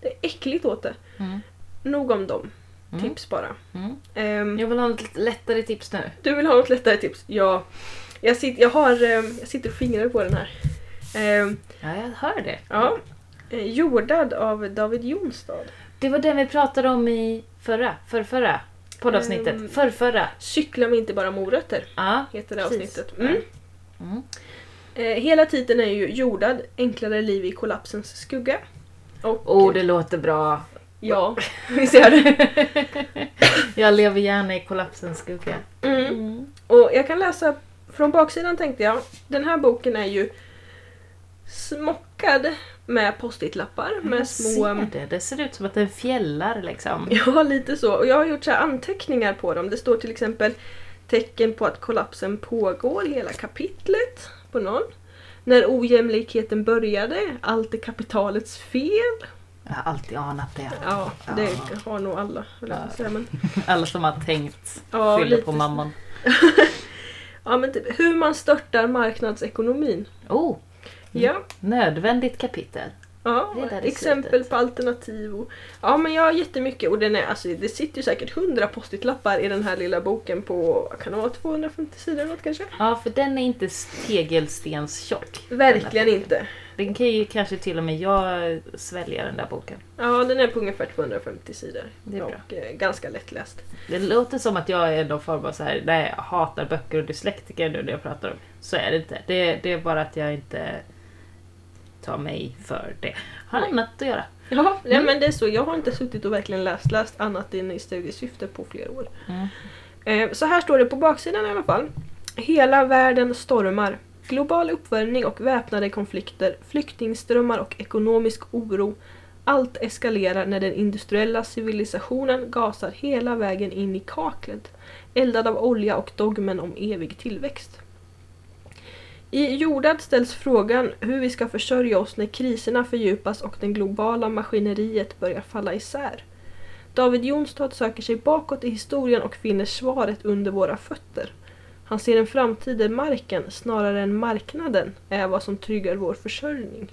det är äckligt åt det. Mm. Nog om dem. Mm. Tips bara. Mm. Ehm, Jag vill ha lite lättare tips nu. Du vill ha något lättare tips? Ja. Jag, sit, jag, har, ehm, jag sitter och fingrar på den här. Ehm, Ja, jag hör det. ja. Eh, Jordad av David Jonstad. Det var den vi pratade om i förra, förrförra poddavsnittet. Ehm. Förrförra. Cykla med inte bara morötter Ja. heter det Precis. avsnittet. Mm. Mm. Eh, hela titeln är ju Jordad, enklare liv i kollapsens skugga. Och, Oh, det låter bra. Ja, visst gör det. Jag lever gärna i kollapsens skugga. Mm. Och jag kan läsa från baksidan tänkte jag. Den här boken är ju smockad med post-it-lappar med Jag små... ser det. Det ser ut som att den fjällar liksom. Ja, lite så. Och jag har gjort så anteckningar på dem. Det står till exempel tecken på att kollapsen pågår, hela kapitlet på någon. När ojämlikheten började, allt är kapitalets fel. Jag har alltid anat det. Ja, det Ja. har nog alla. att säga, Men, Alla som har tänkt ja, skyller på mamman. Ja, men typ, hur man störtar marknadsekonomin. Oh, Ja, nödvändigt kapitel. Ja exempel på alternativ. Och, ja, men jag har jättemycket. Och den är, alltså, det sitter ju säkert 100 post-it-lappar i den här lilla boken på, kan det vara, 250 sidor eller något kanske? Ja, för den är inte tegelstenstjock. Verkligen inte. Den kan ju kanske till och med jag svälja den där boken. Ja, den är på ungefär 250 sidor. Det är bra. och eh, ganska lättläst. Det låter som att jag är någon form av så här, nej, jag hatar böcker och dyslektiker nu när jag pratar om. Så är det inte. Det, det är bara att jag inte tar mig för det. Har Nej. annat att göra. Ja, ja, Mm. men det är så. Jag har inte suttit och verkligen läst, läst annat än i studiesyfte på flera år. Mm. Eh, så här står det på baksidan i alla fall. Hela världen stormar. Global uppvärmning och väpnade konflikter, flyktingströmmar och ekonomisk oro. Allt eskalerar när den industriella civilisationen gasar hela vägen in i kaklet. Eldad av olja och dogmen om evig tillväxt. I Jordad ställs frågan hur vi ska försörja oss när kriserna fördjupas och det globala maskineriet börjar falla isär. David Jonstad söker sig bakåt i historien och finner svaret under våra fötter. Han ser en framtid där marken, snarare än marknaden, är vad som tryggar vår försörjning.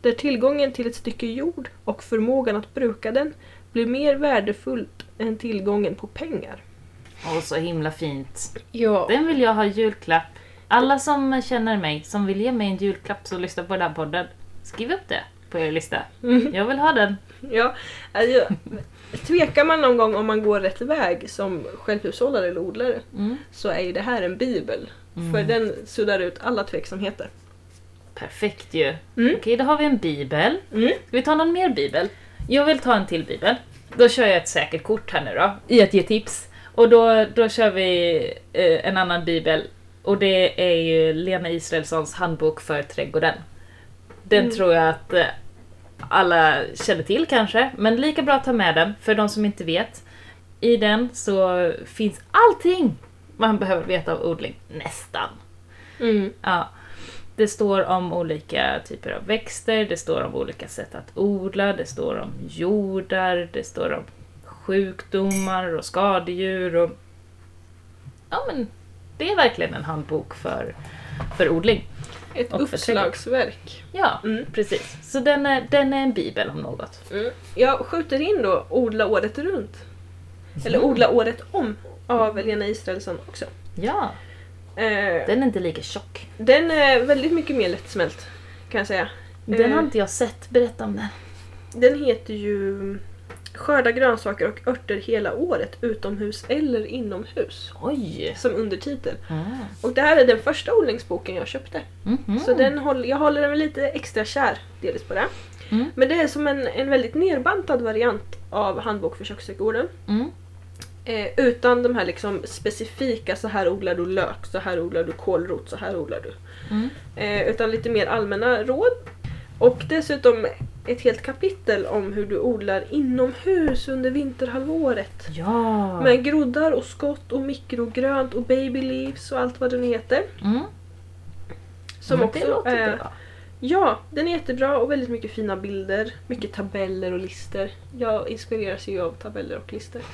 Där tillgången till ett stycke jord och förmågan att bruka den blir mer värdefullt än tillgången på pengar. Och så himla fint. Ja. Den vill jag ha julklapp. Alla som känner mig, som vill ge mig en julklapp som lyssnar på den här podden, skriv upp det på er lista. Jag vill ha den. Ja, alltså, tvekar man någon gång om man går rätt väg som självhushållare eller odlare Mm. så är ju det här en bibel. Mm. För den suddar ut alla tveksamheter. Perfekt ju. Mm. Okej, då har vi en bibel. Mm. Ska vi ta någon mer bibel? Jag vill ta en till bibel. Då kör jag ett säkert kort här nu då, i att ge tips. Och då, då kör vi eh, en annan bibel. Och det är ju Lena Israelssons handbok för trädgården. Den Mm. tror jag att eh, alla känner till kanske, men lika bra att ta med den för de som inte vet. I den så finns allting man behöver veta av odling, nästan. Mm. Ja. Det står om olika typer av växter, det står om olika sätt att odla, det står om jordar, det står om sjukdomar och skadedjur och... Ja men, det är verkligen en handbok för, för odling. Ett uppslagsverk. Ja, Mm. precis. Så den är, den är en bibel om något. Mm. Jag skjuter in då odla året runt. Eller odla året om av Lena Israelsson också. Ja, Eh, den är inte lika tjock. den är väldigt mycket mer lättsmält kan jag säga. Den har Eh, inte jag sett, berätta om den. Den heter ju Skörda grönsaker och örter hela året utomhus eller inomhus. Oj! Som undertitel. Ah. Och det här är den första odlingsboken jag köpte. Mhm. Så den håller, jag håller den lite extra kär delvis på det. Mm. Men det är som en, en väldigt nerbantad variant av Handbok för köksträdgården. Mm. Eh, utan de här liksom specifika, så här odlar du lök, så här odlar du kålrot, så här odlar du. Mm. Eh, utan lite mer allmänna råd. Och dessutom ett helt kapitel om hur du odlar inomhus under vinterhalvåret. Ja! Med groddar och skott och mikrogrönt och baby leaves och allt vad den heter. Mm. Som Men också det låter är, bra. Ja, den är jättebra och väldigt mycket fina bilder. Mycket tabeller och lister. Jag inspireras ju av tabeller och lister.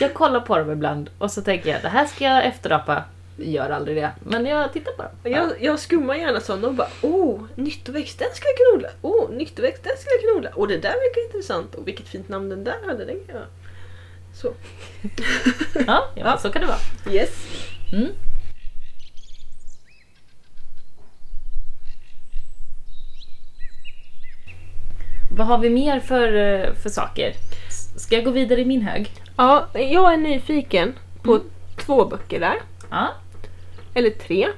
Jag kollar på dem ibland och så tänker jag det här ska jag efterapa. Gör aldrig det, men jag tittar på dem. Jag, jag skummar gärna sådana och bara oh, nyttoväxt, den ska jag kunna odla. Oh, nyttoväxt, den ska jag kunna odla. Och det där verkar intressant. Och vilket fint namn den där hade. Den kan jag... Så. Ja, ja, så kan det vara. Yes. Mm. Vad har vi mer för, eh, för saker? Ska jag gå vidare i min hög? Ja, jag är nyfiken på två böcker där. Ja. Eller tre.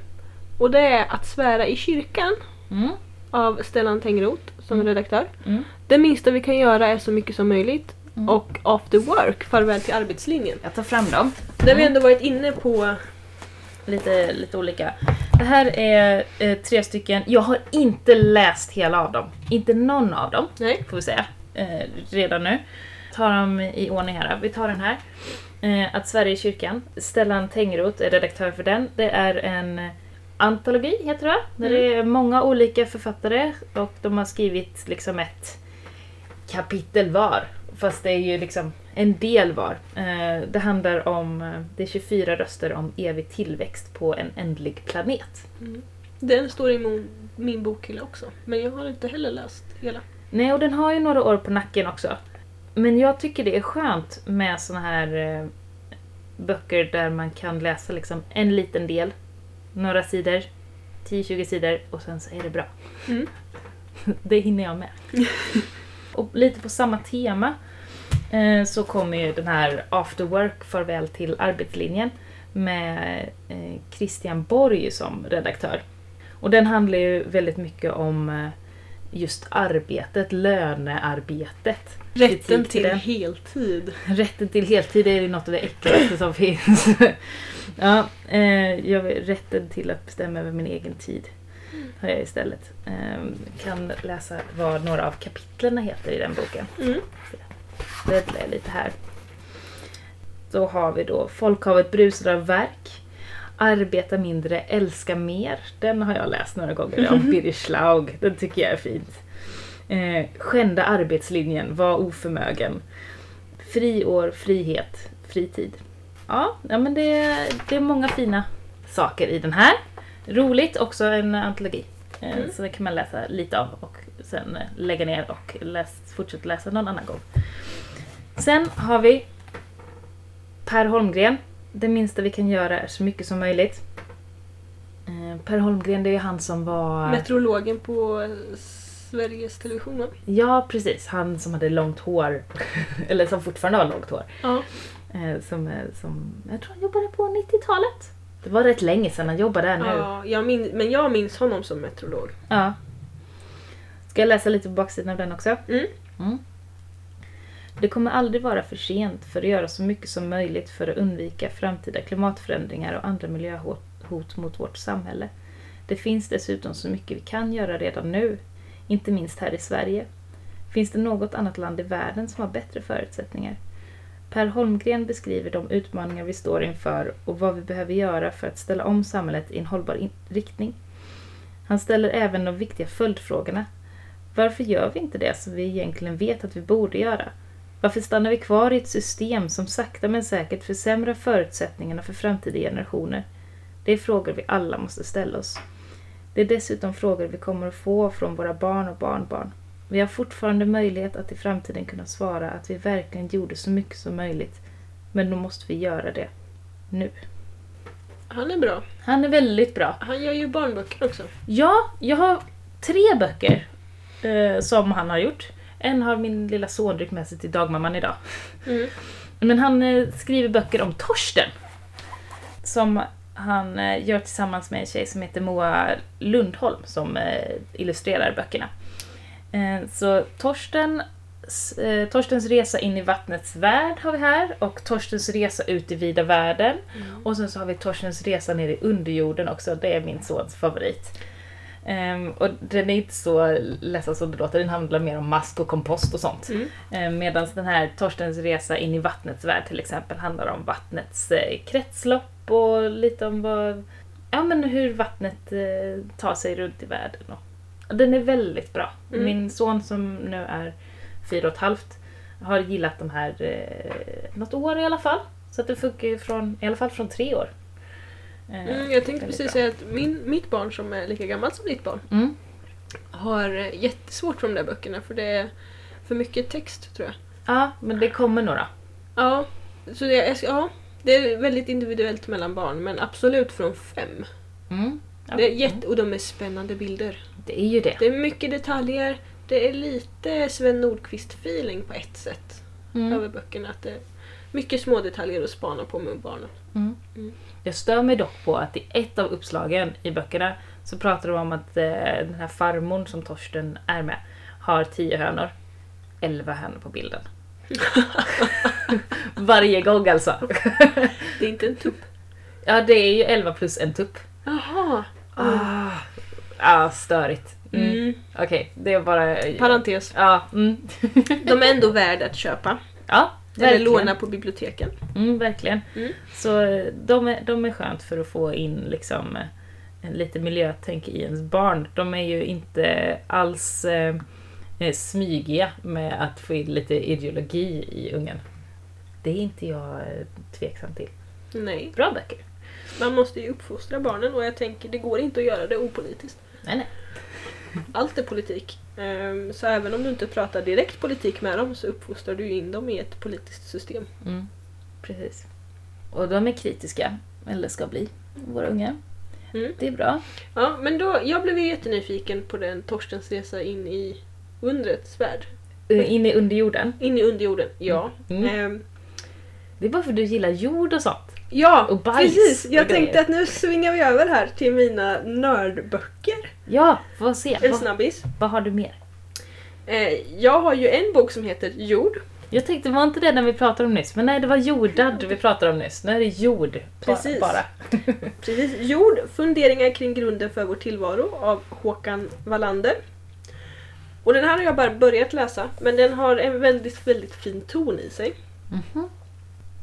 Och det är Att svära i kyrkan Mm. av Stellan Tengroth som redaktör. Mm. Det minsta vi kan göra är så mycket som möjligt. Mm. Och After Work, Farväl till arbetslinjen. Jag tar fram dem. Där vi ändå varit inne på... Lite, lite olika. Det här är eh, tre stycken. Jag har inte läst hela av dem. Inte någon av dem, Nej. får vi säga. Eh, redan nu. Tar dem i ordning här. Vi tar den här. Eh, att Sverige i kyrkan. Stellan Tengroth är redaktör för den. Det är en eh, antologi, heter det? Där det är många olika författare och de har skrivit liksom ett kapitel var. Fast det är ju liksom en del var. Eh, det handlar om, det är 24 röster om evig tillväxt på en ändlig planet. Den står i min, min bokhylla också. Men jag har inte heller läst hela. Nej, och den har ju några år på nacken också. Men jag tycker det är skönt med såna här eh, böcker där man kan läsa liksom en liten del, några sidor, 10-20 sidor och sen så är det bra. Mm. det hinner jag med. och lite på samma tema eh, så kommer ju den här After Work Farväl till arbetslinjen med eh, Christian Borg som redaktör. Och den handlar ju väldigt mycket om eh, just arbetet, lönearbetet. Rätten till den. heltid. Rätten till heltid är ju något av det äckligaste som finns. ja, eh, jag vill, rätten till att bestämma över min egen tid har jag istället. Eh, kan läsa vad några av kapitlen heter i den boken. Mm. Jag lite här. Då har vi då Folkhavet brusar av verk. Arbeta mindre, älska mer. Den har jag läst några gånger av Birger Schlaug. Den tycker jag är fint. Eh, skända arbetslinjen, var oförmögen. Friår, frihet, fritid. Ja, ja men det, är- det är många fina saker i den här. Roligt, också en antologi. Eh, Mm. Så det kan man läsa lite av och sen eh, lägga ner och läs, fortsätta läsa någon annan gång. Sen har vi Per Holmgren. Det minsta vi kan göra är så mycket som möjligt. Eh, Per Holmgren, det är ju han som var... Meteorologen på Sveriges Television va? Ja, precis. Han som hade långt hår. Eller som fortfarande har långt hår. Ja. Eh, som, eh, som, jag tror han jobbade på 90-talet. Det var rätt länge sedan han jobbade där nu. ja jag min, men jag minns honom som meteorolog. Ja. Ska jag läsa lite på baksidan av den också? Mm. Mm. Det kommer aldrig vara för sent för att göra så mycket som möjligt för att undvika framtida klimatförändringar och andra miljöhot hot mot vårt samhälle. Det finns dessutom så mycket vi kan göra redan nu, inte minst här i Sverige. Finns det något annat land i världen som har bättre förutsättningar? Per Holmgren beskriver de utmaningar vi står inför och vad vi behöver göra för att ställa om samhället i en hållbar in- riktning. Han ställer även de viktiga följdfrågorna. Varför gör vi inte det som vi egentligen vet att vi borde göra? Varför stannar vi kvar i ett system som sakta men säkert försämrar förutsättningarna för framtida generationer? Det är frågor vi alla måste ställa oss. Det är dessutom frågor vi kommer att få från våra barn och barnbarn. Vi har fortfarande möjlighet att i framtiden kunna svara att vi verkligen gjorde så mycket som möjligt. Men då måste vi göra det. Nu. Han är bra. Han är väldigt bra. Han gör ju barnböcker också. Ja, jag har tre böcker eh, som han har gjort. En har min lilla son ryckt med sig till dagmamman idag. Mm. Men han eh, skriver böcker om Torsten. Som han eh, gör tillsammans med en tjej som heter Moa Lundholm som eh, illustrerar böckerna. Eh, så Torsten, Torstens resa in i vattnets värld har vi här och Torstens resa ut i vida världen. Och sen så har vi Torstens resa ner i underjorden också, det är min sons favorit. Ehm, och den är inte så ledsen som det låter, den handlar mer om mask och kompost och sånt. Mm. Ehm, Medan den här Torstens resa in i vattnets värld till exempel handlar om vattnets eh, kretslopp och lite om vad, ja, men hur vattnet eh, tar sig runt i världen. Och, den är väldigt bra. Mm. Min son som nu är fyra och ett halvt har gillat de här eh, något år i alla fall. Så att det funkar ju från, i alla fall från tre år. Eh, Mm, jag tänkte precis säga att min, mitt barn som är lika gammalt som ditt barn Mm. har eh, jättesvårt för de där böckerna för det är för mycket text tror jag. Ja, men det kommer några. Ja, så det, ja, det är väldigt individuellt mellan barn men absolut från fem. Mm. Ja, Det är jätte, och de är spännande bilder. det är ju det. Det är mycket detaljer. Det är lite Sven Nordqvist-feeling på ett sätt Mm. över böckerna. Att det mycket små detaljer att spana på med barnen. Mm. Mm. Jag stör mig dock på att i ett av uppslagen i böckerna så pratar de om att eh, den här farmor som Torsten är med har tio hönor. Elva hönor på bilden. Varje gång alltså. Det är inte en tupp. ja, det är ju elva plus en tupp. Jaha. Ah, ah störigt. Mm. Mm. Okej, det är bara... Parentes. Ja, mm. De är ändå värda att köpa. ja Eller låna på biblioteken. Mm, verkligen. Mm. Så de är, de är skönt för att få in liksom en lite miljötänk i ens barn. De är ju inte alls eh, eh, smygiga med att få in lite ideologi i ungen. Det är inte jag eh, tveksam till. Nej. Bra böcker. Man måste ju uppfostra barnen och jag tänker det går inte att göra det opolitiskt. Nej, nej. Allt är politik. Ehm, Så även om du inte pratar direkt politik med dem så uppfostrar du in dem i ett politiskt system. Mm, precis. Och de är kritiska, eller ska bli, våra unga. Mm. Det är bra. Ja, men då, jag blev ju jättenyfiken på den Torstens resa in i undrets värld. Eh, In i underjorden. In i underjorden, ja. Mm. Ehm, Det är bara för att du gillar jord och sånt. ja, Och bajs precis. Jag tänkte att nu svingar vi över här till mina nördböcker. Ja, får se. En Vad, snabbis. vad har du mer? Eh, jag har ju en bok som heter Jord. Jag tänkte, var inte det när vi pratade om nyss? Men nej, det var jordad vi pratade om nyss. Nu är det jord. Precis. Bara. Precis. Jord, funderingar kring grunden för vår tillvaro av Håkan Wallander. Och den här har jag bara börjat läsa, men den har en väldigt, väldigt fin ton i sig. Mhm.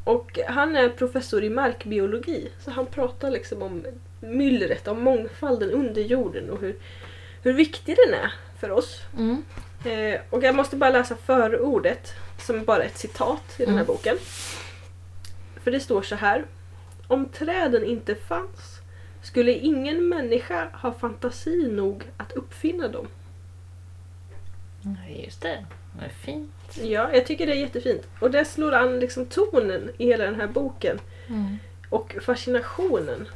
Och han är professor i markbiologi, så han pratar liksom om myllret, om mångfalden under jorden och hur, hur viktig den är för oss. Mm. Eh, och jag måste bara läsa förordet, som bara ett citat i den här Mm. boken. För det står så här. Om träden inte fanns skulle ingen människa ha fantasi nog att uppfinna dem. Ja, Just det. Är fint. Ja, jag tycker det är jättefint. Och det slår an liksom tonen i hela den här boken. Mm. Och fascinationen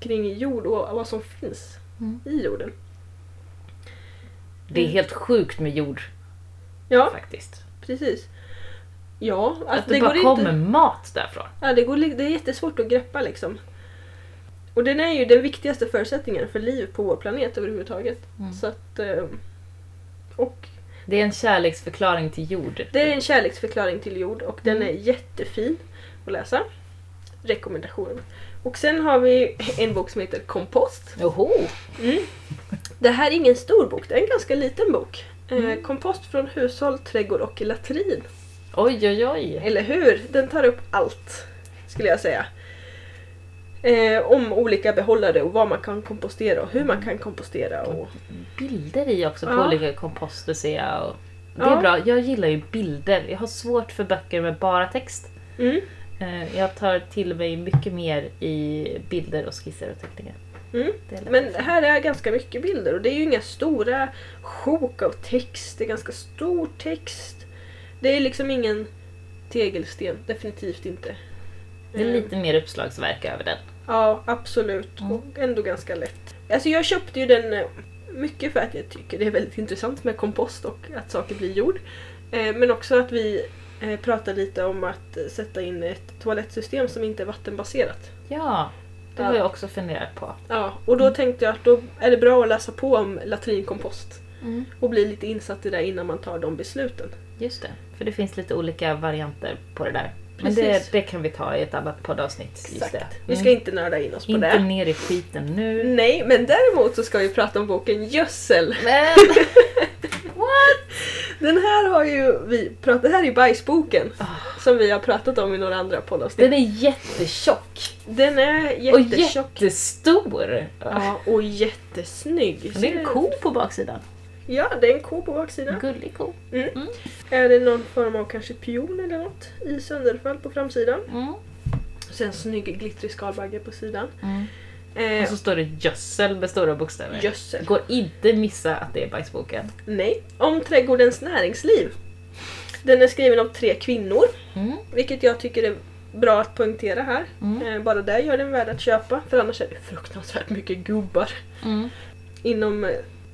kring jord och vad som finns Mm. i jorden. Det är helt sjukt med jord Ja, faktiskt. precis. Ja, Att alltså, det, det, bara går kommer inte... mat därifrån. Ja, det, går, det är jättesvårt att greppa liksom. Och den är ju den viktigaste förutsättningen för liv på vår planet överhuvudtaget. Mm. Så att... eh, Och Det är en kärleksförklaring till jord. det är en kärleksförklaring till jord och den Mm. är jättefin att läsa. Rekommendation. Och sen har vi en bok som heter Kompost. Joho! Mm. Det här är ingen stor bok, det är en ganska liten bok. Eh, Mm. kompost från hushåll, trädgård och latrin. Oj, oj, oj. Eller hur? Den tar upp allt, skulle jag säga. Eh, om olika behållare och vad man kan kompostera och hur man kan kompostera. Och... Bilder i också på Ja. olika komposter ser jag. Och det är Ja. bra. Jag gillar ju bilder. Jag har svårt för böcker med bara text. Mm. Eh, Jag tar till mig mycket mer i bilder och skisser och teckningar. Mm. Men här är ganska mycket bilder och det är ju inga stora sjok av text. Det är ganska stor text. Det är liksom ingen tegelsten, definitivt inte. Det är lite mer uppslagsverk över den. Ja, absolut. Mm. Och ändå ganska lätt. Alltså jag köpte ju den eh, Mycket för att jag tycker det är väldigt intressant med kompost och att saker blir jord. Eh, men också att vi eh, pratar lite om att sätta in ett toalettsystem som inte är vattenbaserat. Ja, det har Ja. jag också funderat på. Ja, och då tänkte jag att då är det bra att läsa på om latrinkompost och bli lite insatt i det innan man tar de besluten. Just det, för det finns lite olika varianter på det där. Men det, det kan vi ta i ett annat poddavsnitt. Exakt. det. Vi ska Mm. inte nörda in oss på Inte det. Mm. ner i skiten nu. Nej, men däremot så ska vi prata om boken Gödsel. Men... Den här har ju vi pratat, det här är ju bajsboken Ah. som vi har pratat om i några andra poddavsnitt. Den är jättetjock. Den är Och jättetjock. jättestor. Ja, och jättesnygg. Och det är en ko på baksidan. Ja, det är en ko på baksidan. Gullig ko. Mm. Är det någon form av kanske pion eller något i sönderfall på framsidan. Mm. Sen snygg glittrig skalbagge på sidan. Mm. Eh, Och så står det gödsel med stora bokstäver. gödsel. Går inte missa att det är bajsboken. Nej, om trädgårdens näringsliv. Den är skriven av tre kvinnor, Mm. vilket jag tycker är bra att poängtera här. Mm. Eh, bara det gör den värd att köpa, för annars är det fruktansvärt mycket gubbar Mm. inom eh,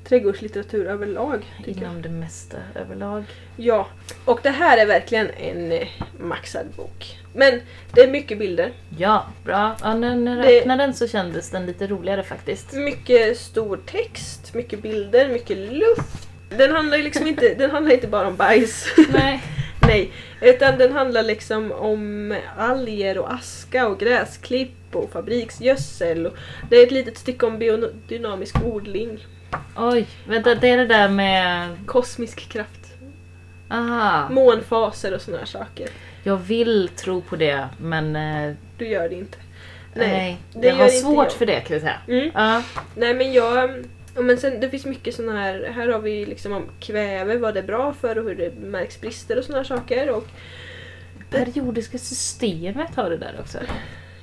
trädgårdslitteratur överlag. Inom det mesta överlag. Ja, och det här är verkligen en eh, maxad bok. Men det är mycket bilder, Ja, bra. Ja, när jag Det- öppnade den så kändes den lite roligare faktiskt. mycket stor text, mycket bilder, mycket luft. Den handlar ju liksom inte, den handlar inte bara om bajs. Nej. Nej, utan den handlar liksom om alger och aska och gräsklipp och fabriksgödsel. Och det är ett litet stycke om biodynamisk odling. Oj, vänta, det är det där med... Kosmisk kraft. Aha. Månfaser och såna här saker. Jag vill tro på det, men eh, Du gör det inte. nej. det jag har inte svårt jag. för det kan jag säga. Mm. Ja. Nej men jag... ja, Men sen, det finns mycket såna här, här har vi liksom om kväve, vad det är bra för och hur det märks brister och här saker. Och Periodiska systemet har det där också.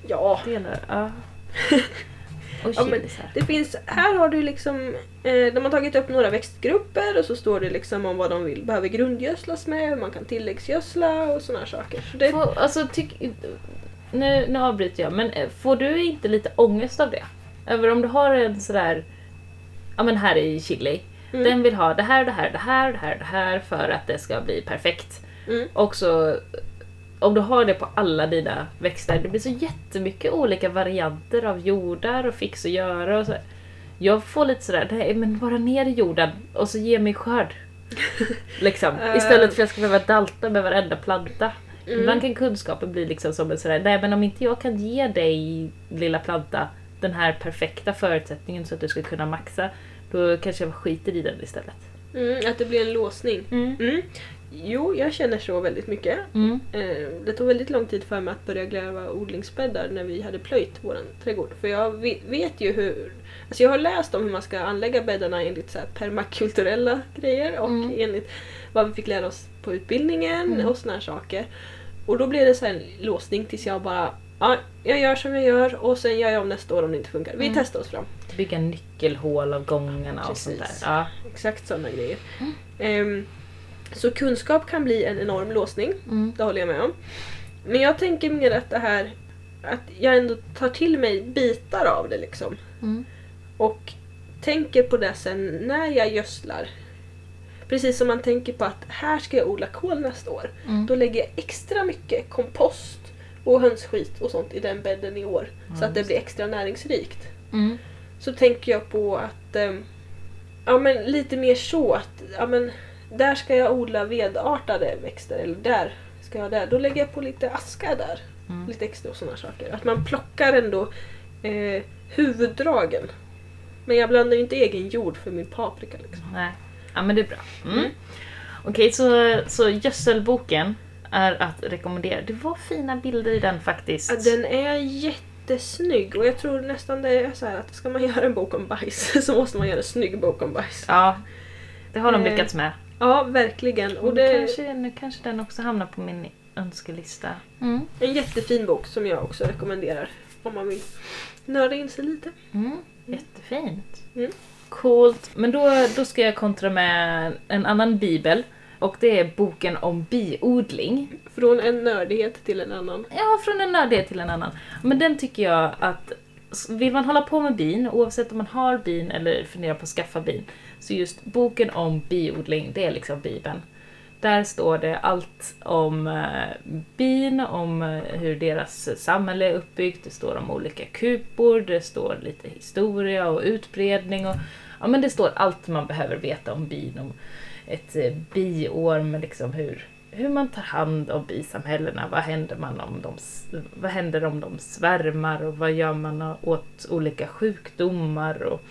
ja, Delar, ja. Och Ja, men det finns, här har du liksom, eh, de har tagit upp några växtgrupper och så står det liksom om vad de vill, behöver grundgödslas med, hur man kan tilläggsgödsla och här saker. Så det, Får, alltså, tyck, nu, nu avbryter jag, men eh, får du inte lite ångest av det? Över om du har en sådär, ja men här i chili, Mm. den vill ha det här, det här, det här, det här, det här för att det ska bli perfekt. Mm. Och så, om du har det på alla dina växter, det blir så jättemycket olika varianter av jordar och fix och göra och så. Jag får lite sådär, nej men bara ner i jorden och så ge mig skörd. liksom. Istället för att jag ska behöva dalta med varenda planta. Mm. Ibland kan kunskapen bli liksom som en sådär, nej men om inte jag kan ge dig lilla planta den här perfekta förutsättningen så att du ska kunna maxa, då kanske jag skiter i den istället. mm, att det blir en låsning. Mm. Mm. Jo, jag känner så väldigt mycket. Mm. Eh, det tog väldigt lång tid för mig att börja gräva odlingsbäddar när vi hade plöjt vår trädgård. För jag ve- vet ju hur... Alltså jag har läst om hur man ska anlägga bäddarna enligt så permakulturella grejer och Mm. enligt vad vi fick lära oss på utbildningen Mm. och såna här saker. Och då blev det så en låsning tills jag bara Ja, jag gör som jag gör och sen gör jag om nästa år om det inte funkar. Vi Mm. testar oss fram. Bygga nyckelhål av gångarna och sånt där. Precis. Ja. Exakt sådana grejer. Mm. Så kunskap kan bli en enorm låsning. Mm. Det håller jag med om. Men jag tänker mer att det här att jag ändå tar till mig bitar av det liksom. Mm. Och tänker på det sen när jag gödslar. Precis som man tänker på att här ska jag odla kål nästa år. Mm. Då lägger jag extra mycket kompost och hönsskit och sånt i den bädden i år. så Ja, att det blir extra näringsrikt. Mm. Så tänker jag på att ehm, ja, men lite mer så att ja, men, där ska jag odla vedartade växter eller där ska jag där. Då lägger jag på lite aska där. Mm. Lite extra och sådana saker. Att man plockar ändå eh, huvuddragen. Men jag blandar ju inte egen jord för min paprika. Liksom. Nej. Ja men det är bra. Mm. Mm. Okej, så, så gödselboken är att rekommendera. Det var fina bilder i den faktiskt. Ja, Den är jättesnygg och jag tror nästan det är så här att ska man göra en bok om bajs så måste man göra en snygg bok om bajs. Ja, det har de Eh, lyckats med. Ja, verkligen. Och Och det kanske, nu kanske den också hamnar på min önskelista. Mm. en jättefin bok som jag också rekommenderar om man vill nörda in sig lite. Mm. Jättefint. Mm. Coolt. Men då, då ska jag kontra med en annan bibel. Och det är boken om biodling. Från en nördighet till en annan. Ja, från en nördighet till en annan. Men den tycker jag att vill man hålla på med bin, oavsett om man har bin eller funderar på att skaffa bin, så just boken om biodling, det är liksom bibeln. Där står det allt om eh, bin, om eh, hur deras samhälle är uppbyggt, det står om olika kupor, det står lite historia och utbredning och ja men det står allt man behöver veta om bin, om ett eh, biår med liksom hur, hur man tar hand om bisamhällena, vad händer, man om de, vad händer om de svärmar och vad gör man åt olika sjukdomar och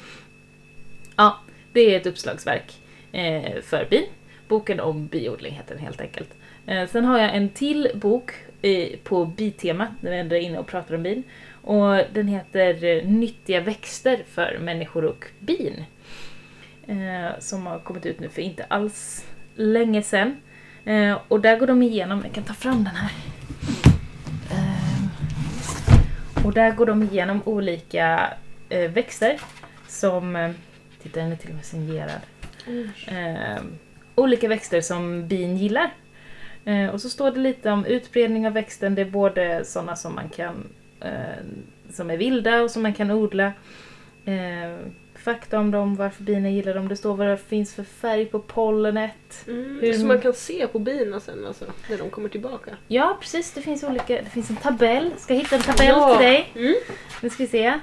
ja, det är ett uppslagsverk eh, för bin. Boken om biodling heter den helt enkelt. Eh, sen har jag en till bok eh, på bitemat, när vi ändå är inne och pratar om bin. Och den heter eh, Nyttiga växter för människor och bin. Eh, som har kommit ut nu för inte alls länge sen. Eh, och där går de igenom, jag kan ta fram den här. Eh, och där går de igenom olika eh, växter som, eh, titta den är till och med signerad. Mm. olika växter som bin gillar. Eh, och så står det lite om utbredning av växten, det är både sådana som man kan som är vilda och som man kan odla fakta om dem, varför bina gillar dem. Det står vad det finns för färg på pollenet. Mm, hur... Så man kan se på bina sen alltså, när de kommer tillbaka? Ja precis, det finns olika, det finns en tabell. Ska hitta en tabell ja. till dig? Mm. Nu ska vi se.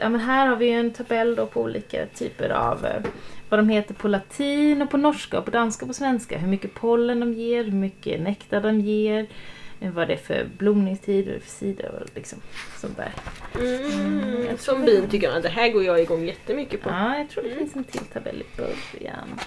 Ja, men här har vi en tabell då på olika typer av uh, vad de heter på latin och på norska och på danska och på svenska. Hur mycket pollen de ger, hur mycket nektar de ger vad det är för blomningstid, vad det är för sidor och liksom sånt där. Mm, som bin tycker jag, det här går jag igång jättemycket på. Ja, jag tror det finns en till tabell i början.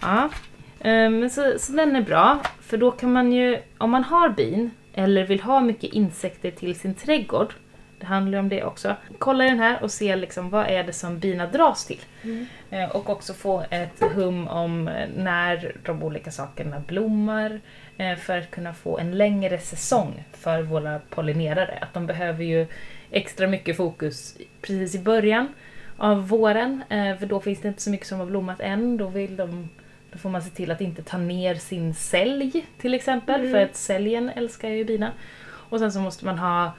Ja, men um, så, så den är bra, för då kan man ju, om man har bin eller vill ha mycket insekter till sin trädgård, det handlar om det också. Kolla den här och se liksom vad är det som bina dras till. Mm. Eh, och också få ett hum om när de olika sakerna blommar, Eh, för att kunna få en längre säsong för våra pollinerare. Att de behöver ju extra mycket fokus precis i början av våren, eh, för då finns det inte så mycket som har blommat än. Då, vill de, då får man se till att inte ta ner sin sälj till exempel, mm. för att säljen älskar ju bina. Och sen så måste man ha eh,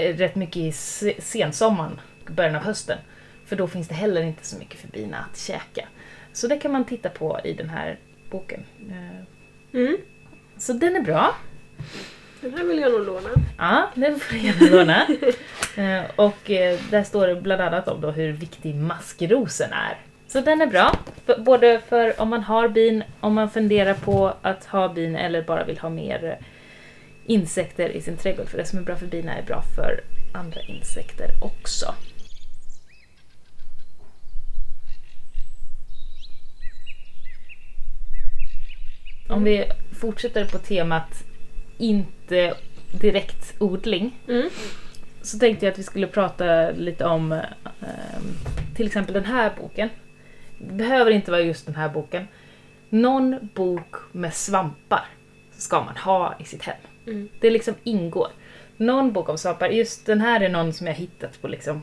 rätt mycket i sensommaren, början av hösten. För då finns det heller inte så mycket för bina att käka. Så det kan man titta på i den här boken. Mm. Så den är bra. Den här vill jag nog låna. Ja, den får du gärna låna. Eh, och eh, där står det bland annat om då hur viktig maskrosen är. Så den är bra, både för om man har bin, om man funderar på att ha bin eller bara vill ha mer eh, insekter i sin trädgård. För det som är bra för bina är bra för andra insekter också. Om vi fortsätter på temat inte direkt odling. Mm. Så tänkte jag att vi skulle prata lite om eh, till exempel den här boken. Det behöver inte vara just den här boken. Någon bok med svampar ska man ha i sitt hem. Mm. Det liksom ingår. Någon bok om svampar. Just den här är någon som jag hittat på liksom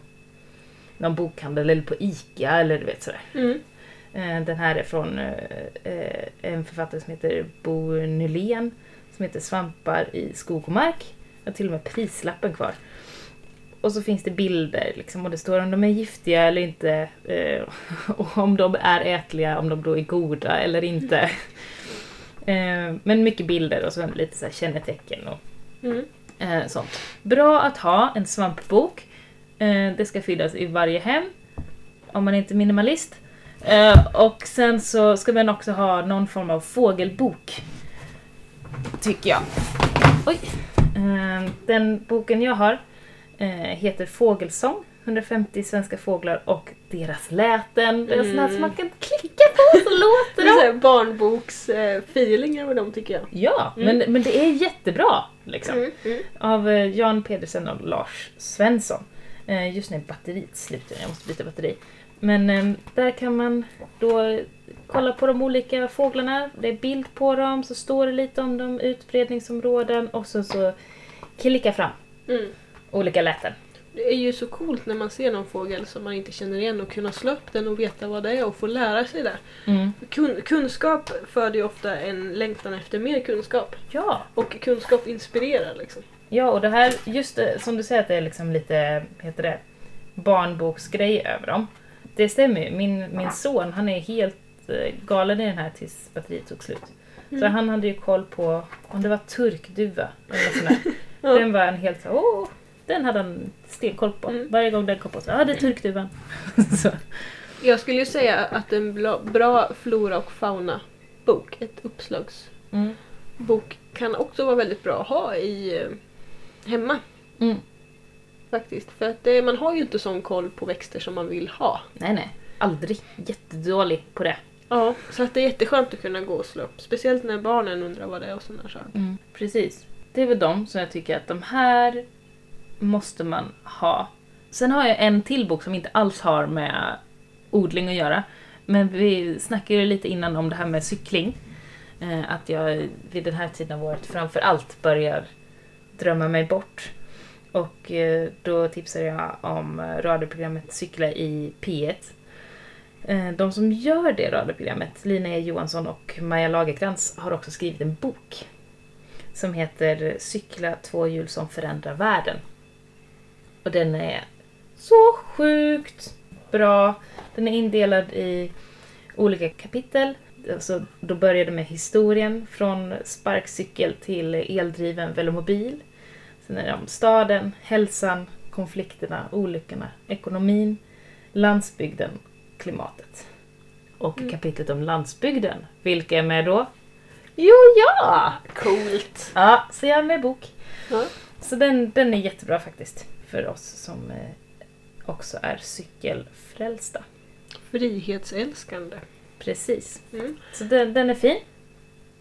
någon bokhandel eller på ICA eller du vet sådär. Mm. Eh, den här är från eh, eh, en författare som heter Bo Nylén som heter Svampar i skog och mark. Jag har till och med prislappen kvar. Och så finns det bilder liksom, och det står om de är giftiga eller inte. och om de är ätliga, om de då är goda eller inte. Men mycket bilder och så lite så här kännetecken och mm. sånt. Bra att ha en svampbok. det ska finnas i varje hem. Om man inte är minimalist. Uh, och sen så ska man också ha någon form av fågelbok. Tycker jag. Oj. Uh, den boken jag har uh, heter Fågelsång. 150 svenska fåglar och deras läten. Det är mm. sånt som man kan klicka så låter de. Det är barnboksfeeling över dem tycker jag. Ja, mm. men, men det är jättebra. Liksom. Mm. mm. Av Jan Pedersen och Lars Svensson. Just nu är batteriet slut, jag måste byta batteri. Men eh, där kan man då kolla på de olika fåglarna. Det är bild på dem, så står det lite om dem, utbredningsområden och så, så klicka fram mm. olika läten. Det är ju så coolt när man ser någon fågel som man inte känner igen och kunna slå upp den och veta vad det är och få lära sig det. Mm. Kun kunskap föder ju ofta en längtan efter mer kunskap. Ja. Och kunskap inspirerar liksom. Ja, och det här, just det, som du säger att det är liksom lite, heter det, barnboksgrej över dem. Det stämmer ju. Min, min son, han är helt eh, galen i den här tills batteriet tog slut. Mm. Så han hade ju koll på om det var turkduva eller något sånt ja. Den var han helt så åh, den hade han stenkoll på. Mm. Varje gång den kom på så, ja det är turkduvan. så. Jag skulle ju säga att en bra flora och fauna bok, ett uppslagsbok, mm. kan också vara väldigt bra att ha i eh, hemma. Mm. Faktiskt. För att det, man har ju inte sån koll på växter som man vill ha. Nej, nej. Aldrig. Jättedålig på det. Ja, så att det är jätteskönt att kunna gå och slå upp. Speciellt när barnen undrar vad det är och sådana saker. Mm, precis. Det är väl de som jag tycker att de här måste man ha. Sen har jag en till bok som inte alls har med odling att göra. Men vi snackade ju lite innan om det här med cykling. Eh, att jag vid den här tiden av året framförallt börjar drömma mig bort. Och eh, då tipsade jag om eh, radioprogrammet Cykla i P1. De som gör det radioprogrammet, Linnea e Johansson och Maja Lagerkrans, har också skrivit en bok som heter Cykla två hjul som förändrar världen. Och den är så sjukt bra. Den är indelad i olika kapitel. Alltså, då började med historien från sparkcykel till eldriven velomobil. Sen är det om staden, hälsan, konflikterna, olyckorna, ekonomin, landsbygden, klimatet. Och mm. kapitlet om landsbygden, vilka är med då? Jo, ja! Coolt! Ja, så jag är med bok. Ja. Så den, den är jättebra faktiskt för oss som eh, också är cykelfrälsta. Frihetsälskande. Precis. Mm. Så den, den är fin.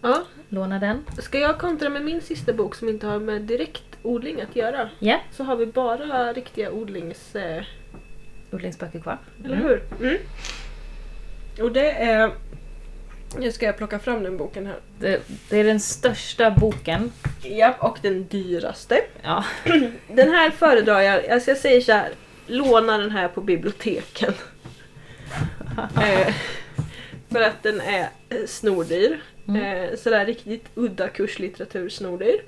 Ja. Låna den. Ska jag kontra med min sista bok som inte har med direkt odling att göra? Ja. Yeah. Så har vi bara riktiga odlings... Eh... Odlingsböcker kvar. Eller mm. hur? Mm. Och det är... Nu ska jag plocka fram den boken här. Det, det, är den största boken. Ja, och den dyraste. Ja. Den här föredrar jag, alltså jag säger så här, låna den här på biblioteken. eh, för att den är eh, snordyr. Mm. Eh, sådär riktigt udda kurslitteratur snordyr.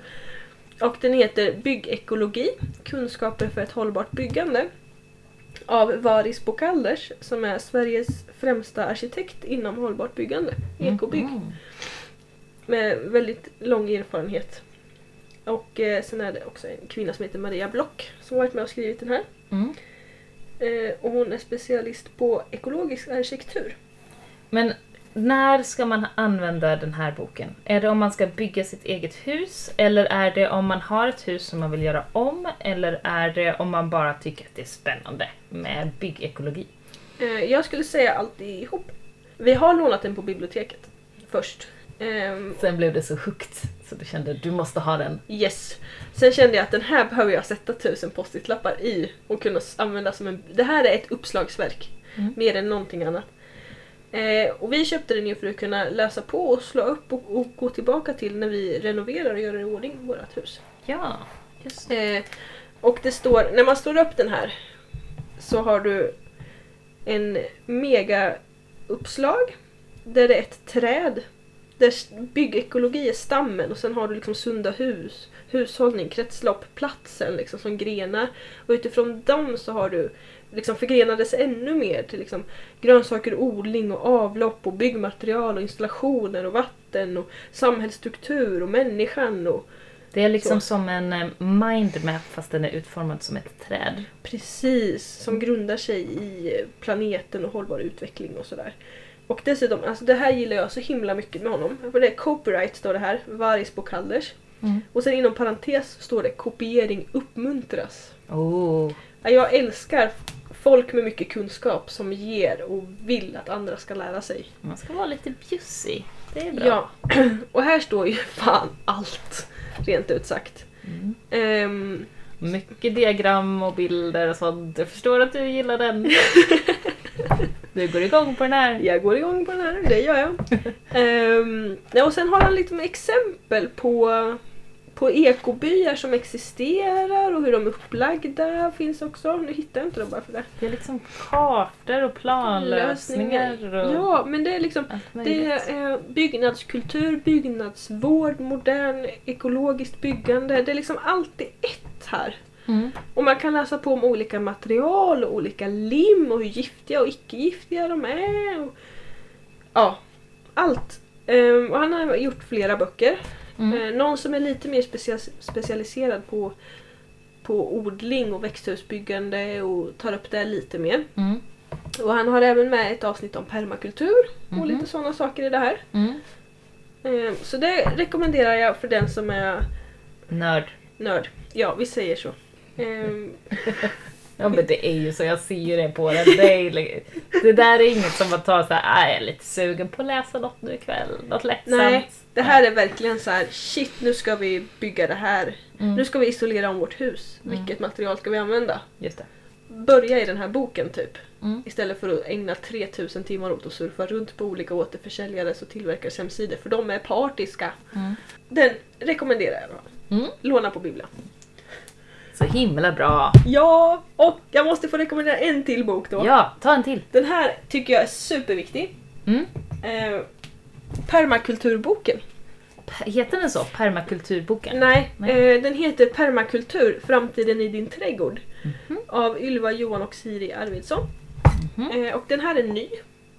Och den heter Byggekologi, kunskaper för ett hållbart byggande. Av Varis Bokalders som är Sveriges främsta arkitekt inom hållbart byggande, ekobygg. Mm. Med väldigt lång erfarenhet. Och eh, sen är det också en kvinna som heter Maria Block som varit med och skrivit den här. Mm. Eh, och hon är specialist på ekologisk arkitektur. Men när ska man använda den här boken? Är det om man ska bygga sitt eget hus? Eller är det om man har ett hus som man vill göra om? Eller är det om man bara tycker att det är spännande med byggekologi? Eh, jag skulle säga alltihop. Vi har lånat den på biblioteket först. Um, Sen blev det så hooked så du kände att du måste ha den. Yes. Sen kände jag att den här behöver jag sätta tusen post-it-lappar i och kunna använda som en... Det här är ett uppslagsverk. Mm. Mer än någonting annat. Eh, och vi köpte den ju för att kunna läsa på och slå upp och, och, gå tillbaka till när vi renoverar och gör i ordning vårt hus. Ja, just eh, Och det står, när man slår upp den här så har du en mega uppslag där det är ett träd där byggekologi är stammen och sen har du liksom sunda hus, hushållning, kretslopp, platsen liksom som grenar. Och utifrån dem så har du liksom förgrenades ännu mer till liksom grönsaker, odling och avlopp och byggmaterial och installationer och vatten och samhällsstruktur och människan och det är liksom så. som en eh, mindmap fast den är utformad som ett träd. Precis, som grundar sig i planeten och hållbar utveckling och sådär. Och dessutom, alltså det här gillar jag så himla mycket med honom. För det är copyright står det här, Varis Bokalders. Mm. Och sen inom parentes står det kopiering uppmuntras. Oh. Jag älskar folk med mycket kunskap som ger och vill att andra ska lära sig. Man ska vara lite bjussig. Det är bra. Ja, och här står ju fan allt, rent ut sagt. Mm. Um, mycket diagram och bilder och sånt. Jag förstår att du gillar den. Du går igång på den här. Jag går igång på den här, det gör jag. um, och sen har han lite exempel på, på ekobyar som existerar och hur de är upplagda finns också. Nu hittar jag inte dem bara för det. Det är liksom kartor och planlösningar och Ja, men det är liksom det är eh, byggnadskultur, byggnadsvård, modern ekologiskt byggande. Det är liksom allt i ett här. Mm. Och man kan läsa på om olika material och olika lim och hur giftiga och icke-giftiga de är. Och, ja, allt. Ehm, och han har gjort flera böcker. Mm. Eh, någon som är lite mer specia- specialiserad på, på odling och växthusbyggande och tar upp det lite mer. Mm. Och han har även med ett avsnitt om permakultur och Mhm. lite sådana saker i det här. Mm. Ehm, så det rekommenderar jag för den som är Nörd. nörd. Ja, vi säger så. Ja men det är ju så, jag ser ju det på den. Det, är, det där är inget som att ta så här, "Ah, jag är lite sugen på att läsa något nu ikväll, något lättsamt. Nej, det här är verkligen så här: shit nu ska vi bygga det här. Mm. Nu ska vi isolera om vårt hus. Mm. Vilket material ska vi använda? Just det. Börja i den här boken typ. Mm. Istället för att ägna 3000 timmar åt att surfa runt på olika återförsäljares och tillverkares hemsidor. För de är partiska. Mm. Den rekommenderar jag. Mm. Låna på bibblan. Så himla bra. Ja, och jag måste få rekommendera en till bok då. Ja, ta en till. Den här tycker jag är superviktig. Mm. Eh, permakulturboken. Heter den så? Permakulturboken? Nej, Nej. Eh, den heter Permakultur, framtiden i din trädgård. Mhm. Av Ylva, Johan och Siri Arvidsson. Mhm. Eh, och den här är ny.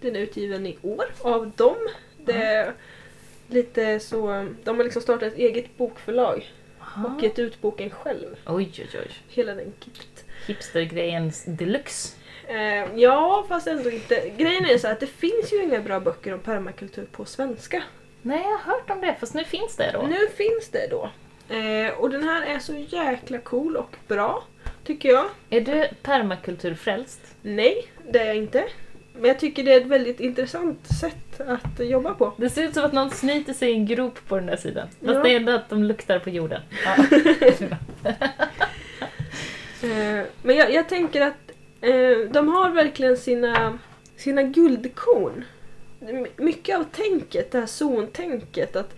Den är utgiven i år av dem. Det är lite så, de har liksom startat ett eget bokförlag Aha. och gett ut boken själv. Oj, oj, oj. Hela den kit. Hipstergrejen deluxe. Eh, ja, fast ändå inte. Grejen är så att det finns ju inga bra böcker om permakultur på svenska. Nej, jag har hört om det, fast nu finns det då. Nu finns det då. Eh, och den här är så jäkla cool och bra, tycker jag. Är du permakulturfrälst? Nej, det är jag inte. Men jag tycker det är ett väldigt intressant sätt att jobba på. Det ser ut som att någon snyter sig i en grop på den där sidan. Fast Ja. det är ändå att de luktar på jorden. Ja. Eh, men jag, jag tänker att eh, de har verkligen sina, sina guldkorn. My- Mycket av tänket, det här zontänket, att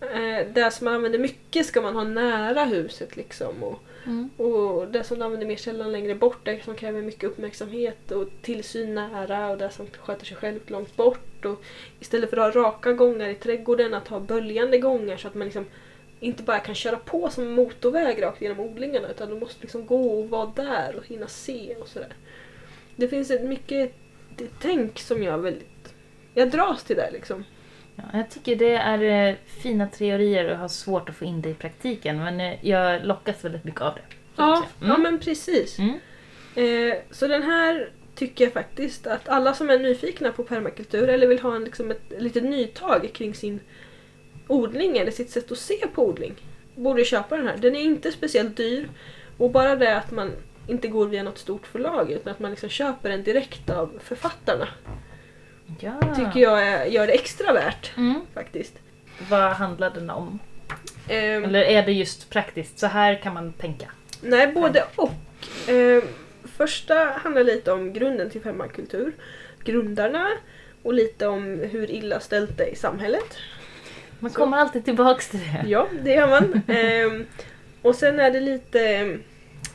eh, det som man använder mycket ska man ha nära huset liksom. Och, Mm. och det som du använder mer sällan längre bort, det som kräver mycket uppmärksamhet och tillsyn nära och det som sköter sig självt långt bort. Och istället för att ha raka gångar i trädgården, att ha böljande gångar så att man liksom inte bara kan köra på som motorväg rakt genom odlingarna utan du måste liksom gå och vara där och hinna se och sådär. Det finns ett mycket tänk som jag väldigt... Jag dras till det liksom. Ja, jag tycker det är eh, fina teorier och har svårt att få in det i praktiken. Men eh, jag lockas väldigt mycket av det. Ja, Mm. ja men precis. Mm. Eh, så den här tycker jag faktiskt att alla som är nyfikna på permakultur eller vill ha en, liksom ett litet nytag kring sin odling eller sitt sätt att se på odling borde köpa den här. Den är inte speciellt dyr och bara det att man inte går via något stort förlag utan att man liksom köper den direkt av författarna Ja. tycker jag gör det extra värt Mm. faktiskt. Vad handlar den om? Ehm, Eller är det just praktiskt? Så här kan man tänka. Nej, både och. Eh, första handlar lite om grunden till permakultur, grundarna och lite om hur illa ställt det är i samhället. Man Så. kommer alltid tillbaks till det. Ja, det gör man. Eh, och sen är det lite...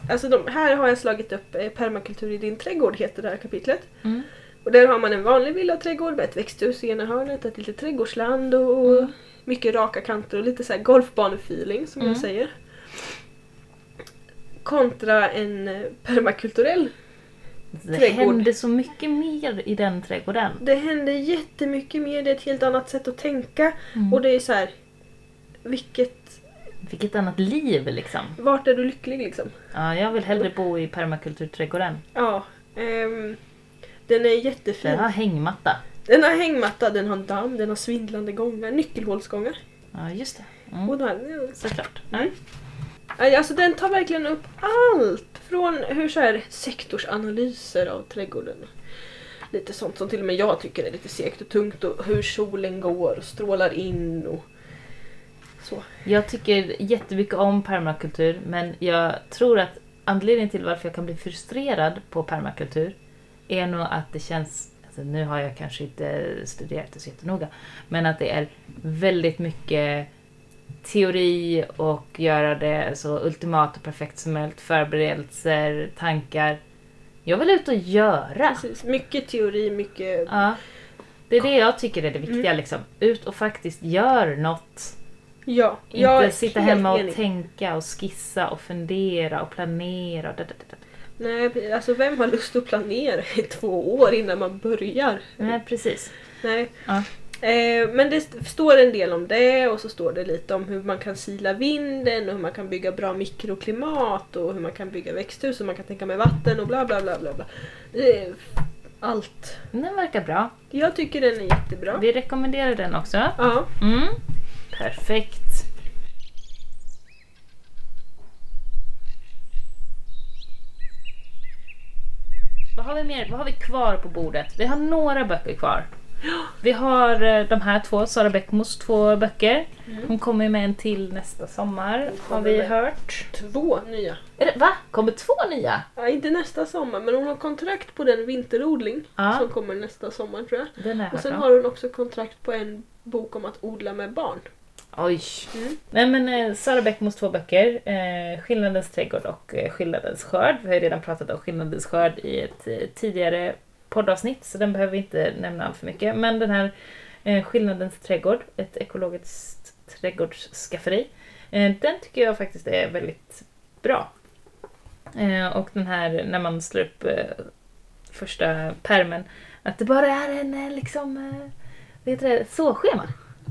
Alltså de, här har jag slagit upp eh, Permakultur i din trädgård heter det här kapitlet. Mm. Och där har man en vanlig villaträdgård med ett växthus i ena hörnet, ett litet trädgårdsland och Mm. mycket raka kanter och lite så här golfbanefeeling som Mm. jag säger. Kontra en eh, permakulturell. Det Trädgård. händer så mycket mer i den trädgården. Det händer jättemycket mer, det är ett helt annat sätt att tänka Mm. och det är så här. Vilket, Vilket annat liv liksom. vart är du lycklig liksom? Ja, jag vill hellre bo i permakulturträdgården. Ja. ehm, den är jättefin. Den har hängmatta. Den har hängmatta, den har damm, den har svindlande gångar, nyckelhålsgångar. Ja, just det. Och Mm. den, Såklart. Mm. Alltså den tar verkligen upp allt från hur så här sektorsanalyser av trädgården. Lite sånt som till och med jag tycker är lite segt och tungt och hur solen går och strålar in och så. Jag tycker jättemycket om permakultur men jag tror att anledningen till varför jag kan bli frustrerad på permakultur är nog att det känns, alltså nu har jag kanske inte studerat det så jättenoga, men att det är väldigt mycket teori och göra det så ultimat och perfekt som möjligt. Förberedelser, tankar. Jag vill ut och göra. Precis. Mycket teori, mycket... Ja. Det är det jag tycker är det viktiga. Mm. Liksom. Ut och faktiskt gör något. Ja, Inte sitta hemma och enig. tänka och skissa och fundera och planera. Och da, da, da. Nej, alltså vem har lust att planera i två år innan man börjar? Nej, precis. Nej. Ja. Eh, men det st- står en del om det och så står det lite om hur man kan sila vinden och hur man kan bygga bra mikroklimat och hur man kan bygga växthus och man kan tänka med vatten och bla bla bla bla. bla. Är allt. Den verkar bra. Jag tycker den är jättebra. Vi rekommenderar den också. Ja. Mm. Perfekt. Vad har vi mer? Vad har vi kvar på bordet? Vi har några böcker kvar. Vi har eh, de här två, Sara Bäckmos två böcker. Hon kommer med en till nästa sommar, har vi hört. Två nya. Är det, va? Kommer två nya? Ja, inte nästa sommar men hon har kontrakt på den vinterodling Ja. som kommer nästa sommar tror jag. Den är Och sen har hon också kontrakt på en bok om att odla med barn. Oj. Mm. Nej men eh, Sara Bäckmos två böcker, eh, Skillnadens trädgård och eh, Skillnadens skörd. Vi har ju redan pratat om Skillnadens skörd i ett eh, tidigare poddavsnitt så den behöver vi inte nämna allt för mycket. Men den här eh, Skillnadens trädgård, ett ekologiskt trädgårdsskafferi, eh, den tycker jag faktiskt är väldigt bra. Eh, och den här när man slår upp eh, första permen att det bara är en liksom, vad heter det, såschema.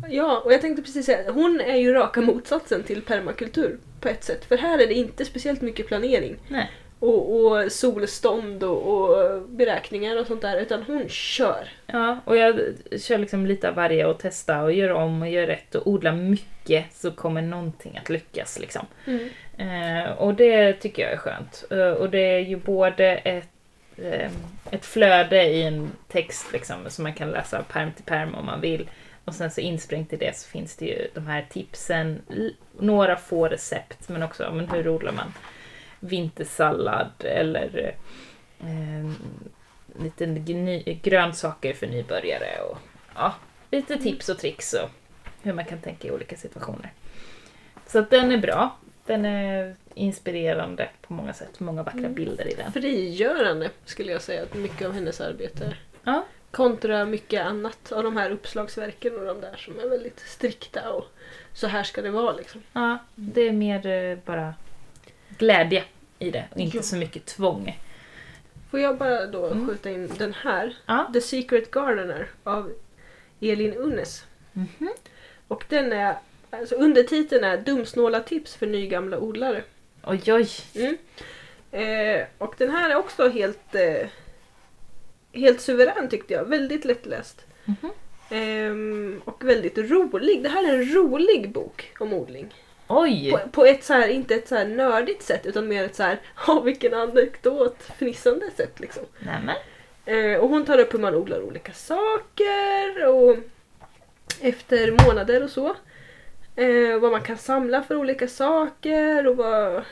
Ja, och jag tänkte precis säga, hon är ju raka motsatsen till permakultur på ett sätt. För här är det inte speciellt mycket planering Nej. och, och solstånd och, och beräkningar och sånt där, utan hon kör. Ja, och jag kör liksom lite av varje och testar och gör om och gör rätt och odlar mycket så kommer någonting att lyckas liksom. Eh, och det tycker jag är skönt. Eh, och det är ju både ett, eh, ett flöde i en text liksom, som man kan läsa perm till perm om man vill. Och sen så insprängt i det så finns det ju de här tipsen, några få recept men också men hur odlar man vintersallad eller eh, lite grönsaker för nybörjare och ja, lite tips och tricks och hur man kan tänka i olika situationer. Så att den är bra. Den är inspirerande på många sätt. Många vackra Mm. bilder i den. Frigörande skulle jag säga att mycket av hennes arbete är. Ja. Kontra mycket annat av de här uppslagsverken och de där som är väldigt strikta och så här ska det vara liksom. ja, det är mer eh, bara glädje i det och inte Ja. så mycket tvång. Får jag bara då Mm. skjuta in den här? Ja. The Secret Gardener av Elin Unnes. Mhm. Och den är, alltså undertiteln är Dumsnåla tips för nygamla odlare. Oj, oj. Mm. Eh, och den här är också helt, eh, helt suverän tyckte jag. Väldigt lättläst. Mhm. Ehm, och väldigt rolig. Det här är en rolig bok om odling. Oj! På, på ett så här, inte ett så här nördigt sätt utan mer ett så här, ja vilken anekdot, fnissande sätt liksom. Nämen. Eh, och hon tar upp hur man odlar olika saker och efter månader och så. Eh, vad man kan samla för olika saker och vad,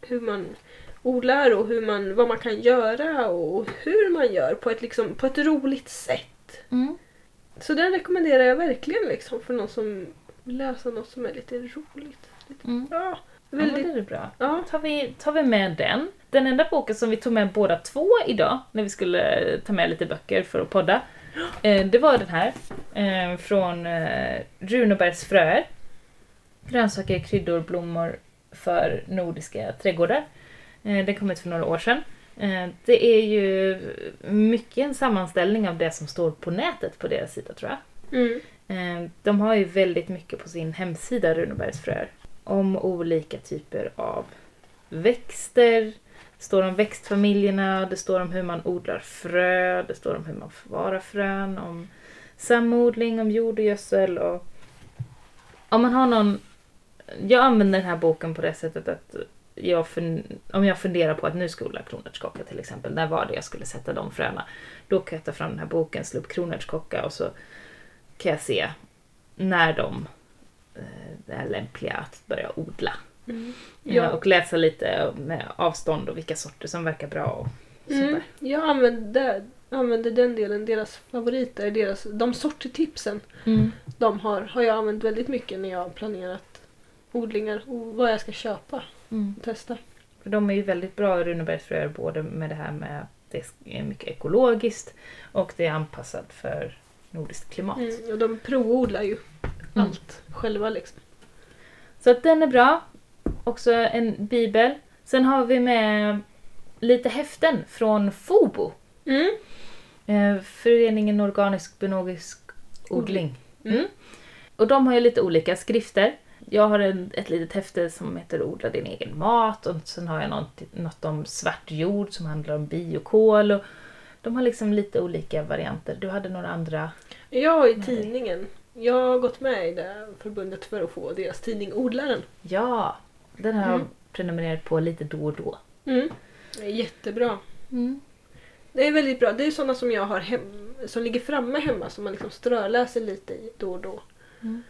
hur man odlar och hur man, vad man kan göra och hur man gör på ett, liksom, på ett roligt sätt. Mm. Så den rekommenderar jag verkligen liksom för någon som vill läsa något som är lite roligt. Lite, Mm. ja, Ja, men väldigt, det är bra. ja. tar vi, tar vi med den. Den enda boken som vi tog med båda två idag, när vi skulle ta med lite böcker för att podda, eh, det var den här. Eh, från eh, Runebergs fröer. Grönsaker, kryddor, blommor för nordiska trädgårdar. Eh, den kom ut för några år sedan. Eh, det är ju mycket en sammanställning av det som står på nätet på deras sida tror jag. Mm. Eh, De har ju väldigt mycket på sin hemsida, Runebergs fröer, om olika typer av växter. Det står om växtfamiljerna, det står om hur man odlar frö, det står om hur man förvarar frön, om samodling, om jord och gödsel och om man har någon... Jag använder den här boken på det sättet att jag fun... om jag funderar på att nu ska odla kronärtskocka till exempel, när var det jag skulle sätta de fröna? Då kan jag ta fram den här boken, slå upp kronärtskocka och så kan jag se när de eh, är lämpliga att börja odla. Mm. Ja. Ja. Och läsa lite med avstånd och vilka sorter som verkar bra och sånt Mm. där. Jag använder, den delen, deras favoriter, deras, de sorttipsen Mm. de har, har jag använt väldigt mycket när jag har planerat odlingar och vad jag ska köpa och testa. För de är ju väldigt bra Runebergsfröer både med det här med att det är mycket ekologiskt och det är anpassat för nordiskt klimat. Mm, och de provodlar ju Mm. allt själva liksom. Så att den är bra. Också en bibel. Sen har vi med lite häften från FOBO. Mm. Eh, Föreningen Organisk Biologisk Odling. Mm. Mm. Och de har ju lite olika skrifter. Jag har en, ett litet häfte som heter Odla din egen mat och sen har jag något, något om svart jord som handlar om biokol. Och de har liksom lite olika varianter. Du hade några andra. Jag i tidningen. Jag har gått med i det förbundet för att få deras tidning Odlaren. Ja, den har jag Mm. prenumererat på lite då och då. Mm. Det är jättebra. Det är väldigt bra. Det är sådana som jag har hem, som ligger framme hemma som man liksom ströläser lite i då och då. Det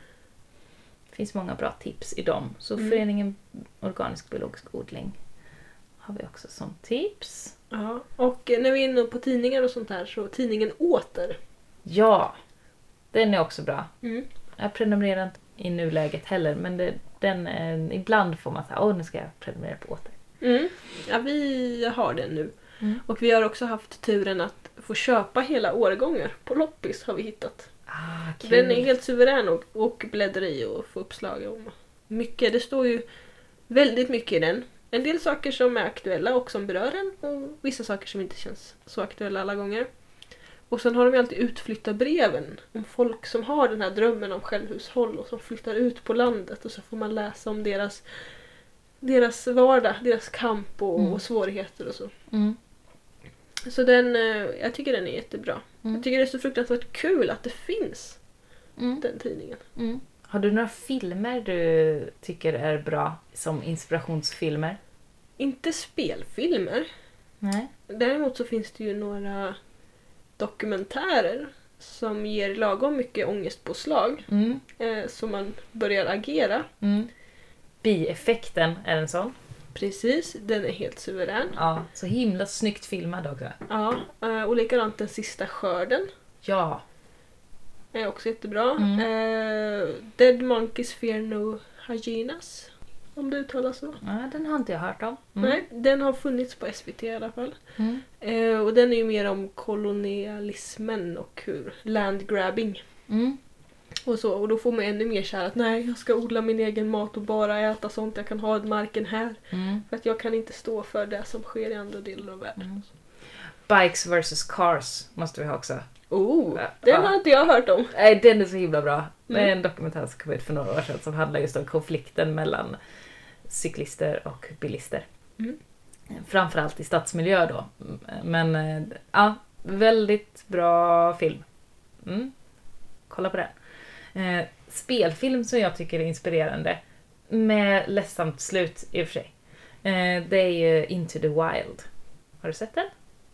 finns många bra tips i dem. Så Mm. Föreningen Organisk Biologisk Odling har vi också som tips. Ja. Och eh, när vi är inne på tidningar och sånt här så tidningen Åter. Ja, den är också bra. Mm. Jag prenumererar inte i nuläget heller men det, den, är- ibland får man säga åh nu ska jag prenumerera på åter. Mm. Ja, vi har den nu. Mm. Och vi har också haft turen att få köpa hela årgångar på loppis har vi hittat. Ah, kul. Den är helt suverän och, och bläddra i och få uppslag om. Mycket, det står ju väldigt mycket i den. En del saker som är aktuella och som berör en och vissa saker som inte känns så aktuella alla gånger. Och sen har de ju alltid utflyttarbreven om folk som har den här drömmen om självhushåll och som flyttar ut på landet och så får man läsa om deras, deras vardag, deras kamp och, Mm. och svårigheter och så. Mm. Så den, eh, jag tycker den är jättebra. Mm. Jag tycker det är så fruktansvärt kul att det finns, Mm. den tidningen. Mm. Har du några filmer du tycker är bra som inspirationsfilmer? Inte spelfilmer. Nej. Däremot så finns det ju några dokumentärer som ger lagom mycket ångestpåslag Mm. eh, så man börjar agera. Mm. Bieffekten är en sån. Precis, den är helt suverän. Ja, så himla snyggt filmad också. Ja, eh, och likadant Den sista skörden Ja. är också jättebra. Mm. Eh, Dead Monkeys Fear No Hyenas, om det uttalas så. ja, den har inte jag hört om. Mm. Nej, den har funnits på SVT i alla fall. Mm. Eh, och den är ju mer om kolonialismen och hur landgrabbing Mm. Och så. Och då får man ännu mer kär att nej, jag ska odla min egen mat och bara äta sånt. Jag kan ha marken här. Mm. För att jag kan inte stå för det som sker i andra delar av världen. Mm. Bikes vs Cars måste vi ha också. Oh, Ja. den har inte jag hört om. Nej, den är så himla bra. Det är Mm. en dokumentär som kom ut för några år sedan som handlar just om konflikten mellan cyklister och bilister. Mm. Framförallt i stadsmiljö då. Men eh, ja, väldigt bra film. Mm. Kolla på den. Eh, spelfilm som jag tycker är inspirerande, med ledsamt slut i och för sig, eh, det är ju Into the Wild. Har du sett den?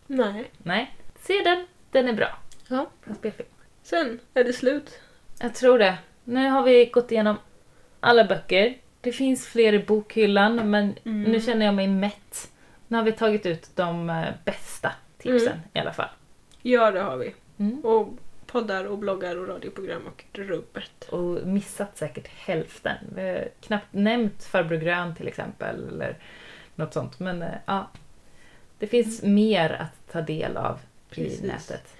Nej. Nej? Se den, den är bra. Ja. En spelfilm. Sen är det slut. Jag tror det. Nu har vi gått igenom alla böcker. Det finns fler i bokhyllan, men Mm. nu känner jag mig mätt. Nu har vi tagit ut de eh, bästa tipsen Mm. i alla fall. Ja, det har vi. Mm. Och poddar och bloggar och radioprogram och rubbet. Och missat säkert hälften. Vi har knappt nämnt Farbror Grön till exempel, eller något sånt. Men eh, ja, det finns mer att ta del av Precis. i nätet.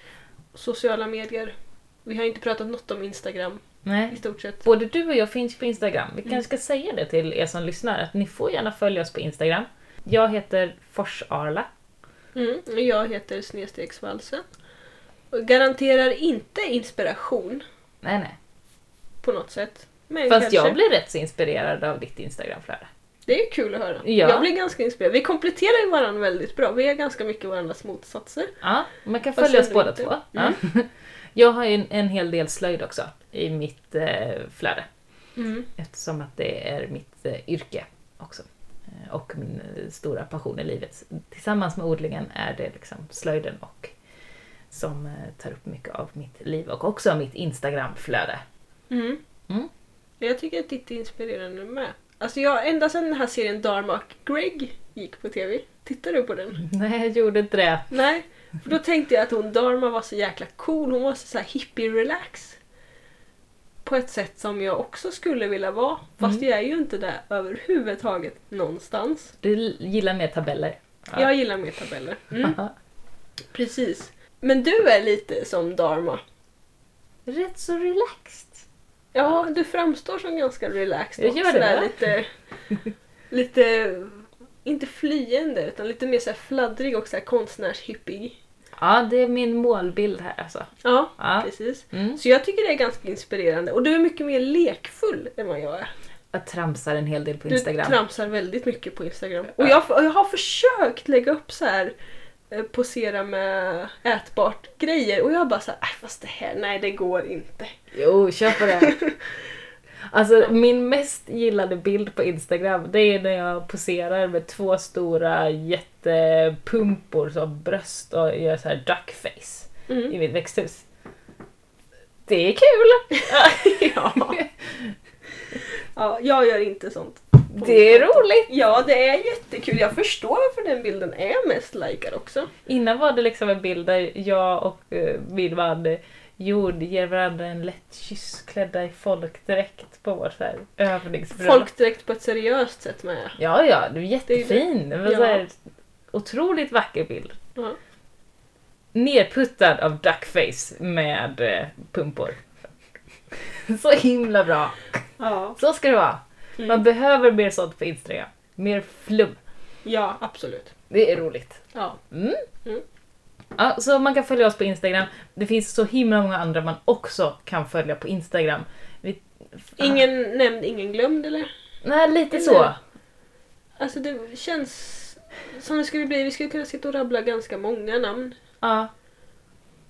Sociala medier. Vi har inte pratat något om Instagram i Nej. stort sett. Både du och jag finns på Instagram. Vi Mm. kanske ska säga det till er som lyssnar, att ni får gärna följa oss på Instagram. Jag heter Forsarla. Mm. och Jag heter Snedstegsvalsen. Och garanterar inte inspiration Nej, nej. på något sätt. Men Fast kanske. jag blir rätt så inspirerad av ditt Instagramflöde. Det är kul att höra. Ja. Jag blir ganska inspirerad. Vi kompletterar ju varandra väldigt bra. Vi är ganska mycket varandras motsatser. Ja, man kan Fast följa oss båda inte. två. Ja. Jag har ju en, en hel del slöjd också i mitt eh, flöde. Mm. Eftersom att det är mitt eh, yrke också. Eh, och min eh, stora passion i livet. Tillsammans med odlingen är det liksom slöjden och som eh, tar upp mycket av mitt liv och också mitt Instagramflöde. Mm. Mm. Jag tycker att ditt är inspirerande med. Alltså jag, ända sedan den här serien Dharma och Greg gick på TV. Tittar du på den? Nej, jag gjorde inte det. Nej. För då tänkte jag att hon Dharma var så jäkla cool. Hon var så, så här hippie relax. på ett sätt som jag också skulle vilja vara. Fast Mm. jag är ju inte där överhuvudtaget någonstans. Du gillar mer tabeller. Ja. Jag gillar mer tabeller. Mm, precis. Men du är lite som Dharma. Rätt så relaxed. Ja, du framstår som ganska relaxed. Jag gör det, lite, lite, inte flyende utan lite mer så fladdrig och så här konstnärshippig. Ja, det är min målbild här alltså. Ja, Ja. precis. Mm. Så jag tycker det är ganska inspirerande. Och du är mycket mer lekfull än vad jag är. Jag tramsar en hel del på Du Instagram. tramsar väldigt mycket på Instagram. Och jag, jag har försökt lägga upp så här posera med ätbart grejer och jag bara såhär, "Aj, fast det här, nej det går inte. Jo, kör på det. Alltså min mest gillade bild på Instagram det är när jag poserar med två stora jättepumpor som bröst och gör så här duckface Mm. i mitt växthus. Det är kul! ja. ja, jag gör inte sånt. Det är roligt! Ja, det är jättekul. Jag förstår varför den bilden är mest likad också. Innan var det liksom en bild där jag och uh, min man eh, Jord ger varandra en lätt kyss klädda i folkdräkt på vår så här övningsbröllop. Folkdräkt på ett seriöst sätt med. Ja, ja, du är jättefin. Det var Ja. så här, otroligt vacker bild. Ja. Nerputtad av duckface med eh, pumpor. Så himla bra. Ja. Så ska det vara. Mm. Man behöver mer sånt på Instagram. Mer flum. ja, absolut. Det är roligt. Ja. Mm. Mm. Ja, så man kan följa oss på Instagram. Det finns så himla många andra man också kan följa på Instagram. Vi, Ingen nämnd, ingen glömd eller? Nej, lite Eller- så. Alltså det känns som det skulle bli, vi skulle kunna sitta och rabbla ganska många namn. Ja.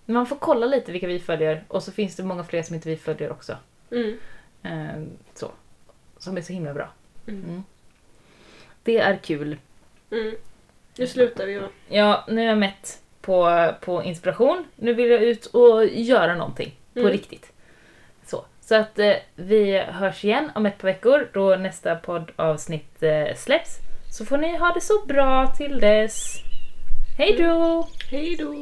Man får kolla lite vilka vi följer och så finns det många fler som inte vi följer också. Mm. Eh, så. Som är så himla bra. Mm. Mm. Det är kul. Mm. Nu slutar vi va? Ja, nu är jag mätt på, på inspiration. Nu vill jag ut och göra någonting på Mm. riktigt. Så, så att eh, vi hörs igen om ett par veckor då nästa poddavsnitt eh, släpps. Så får ni ha det så bra till dess. Hej då! Hej då!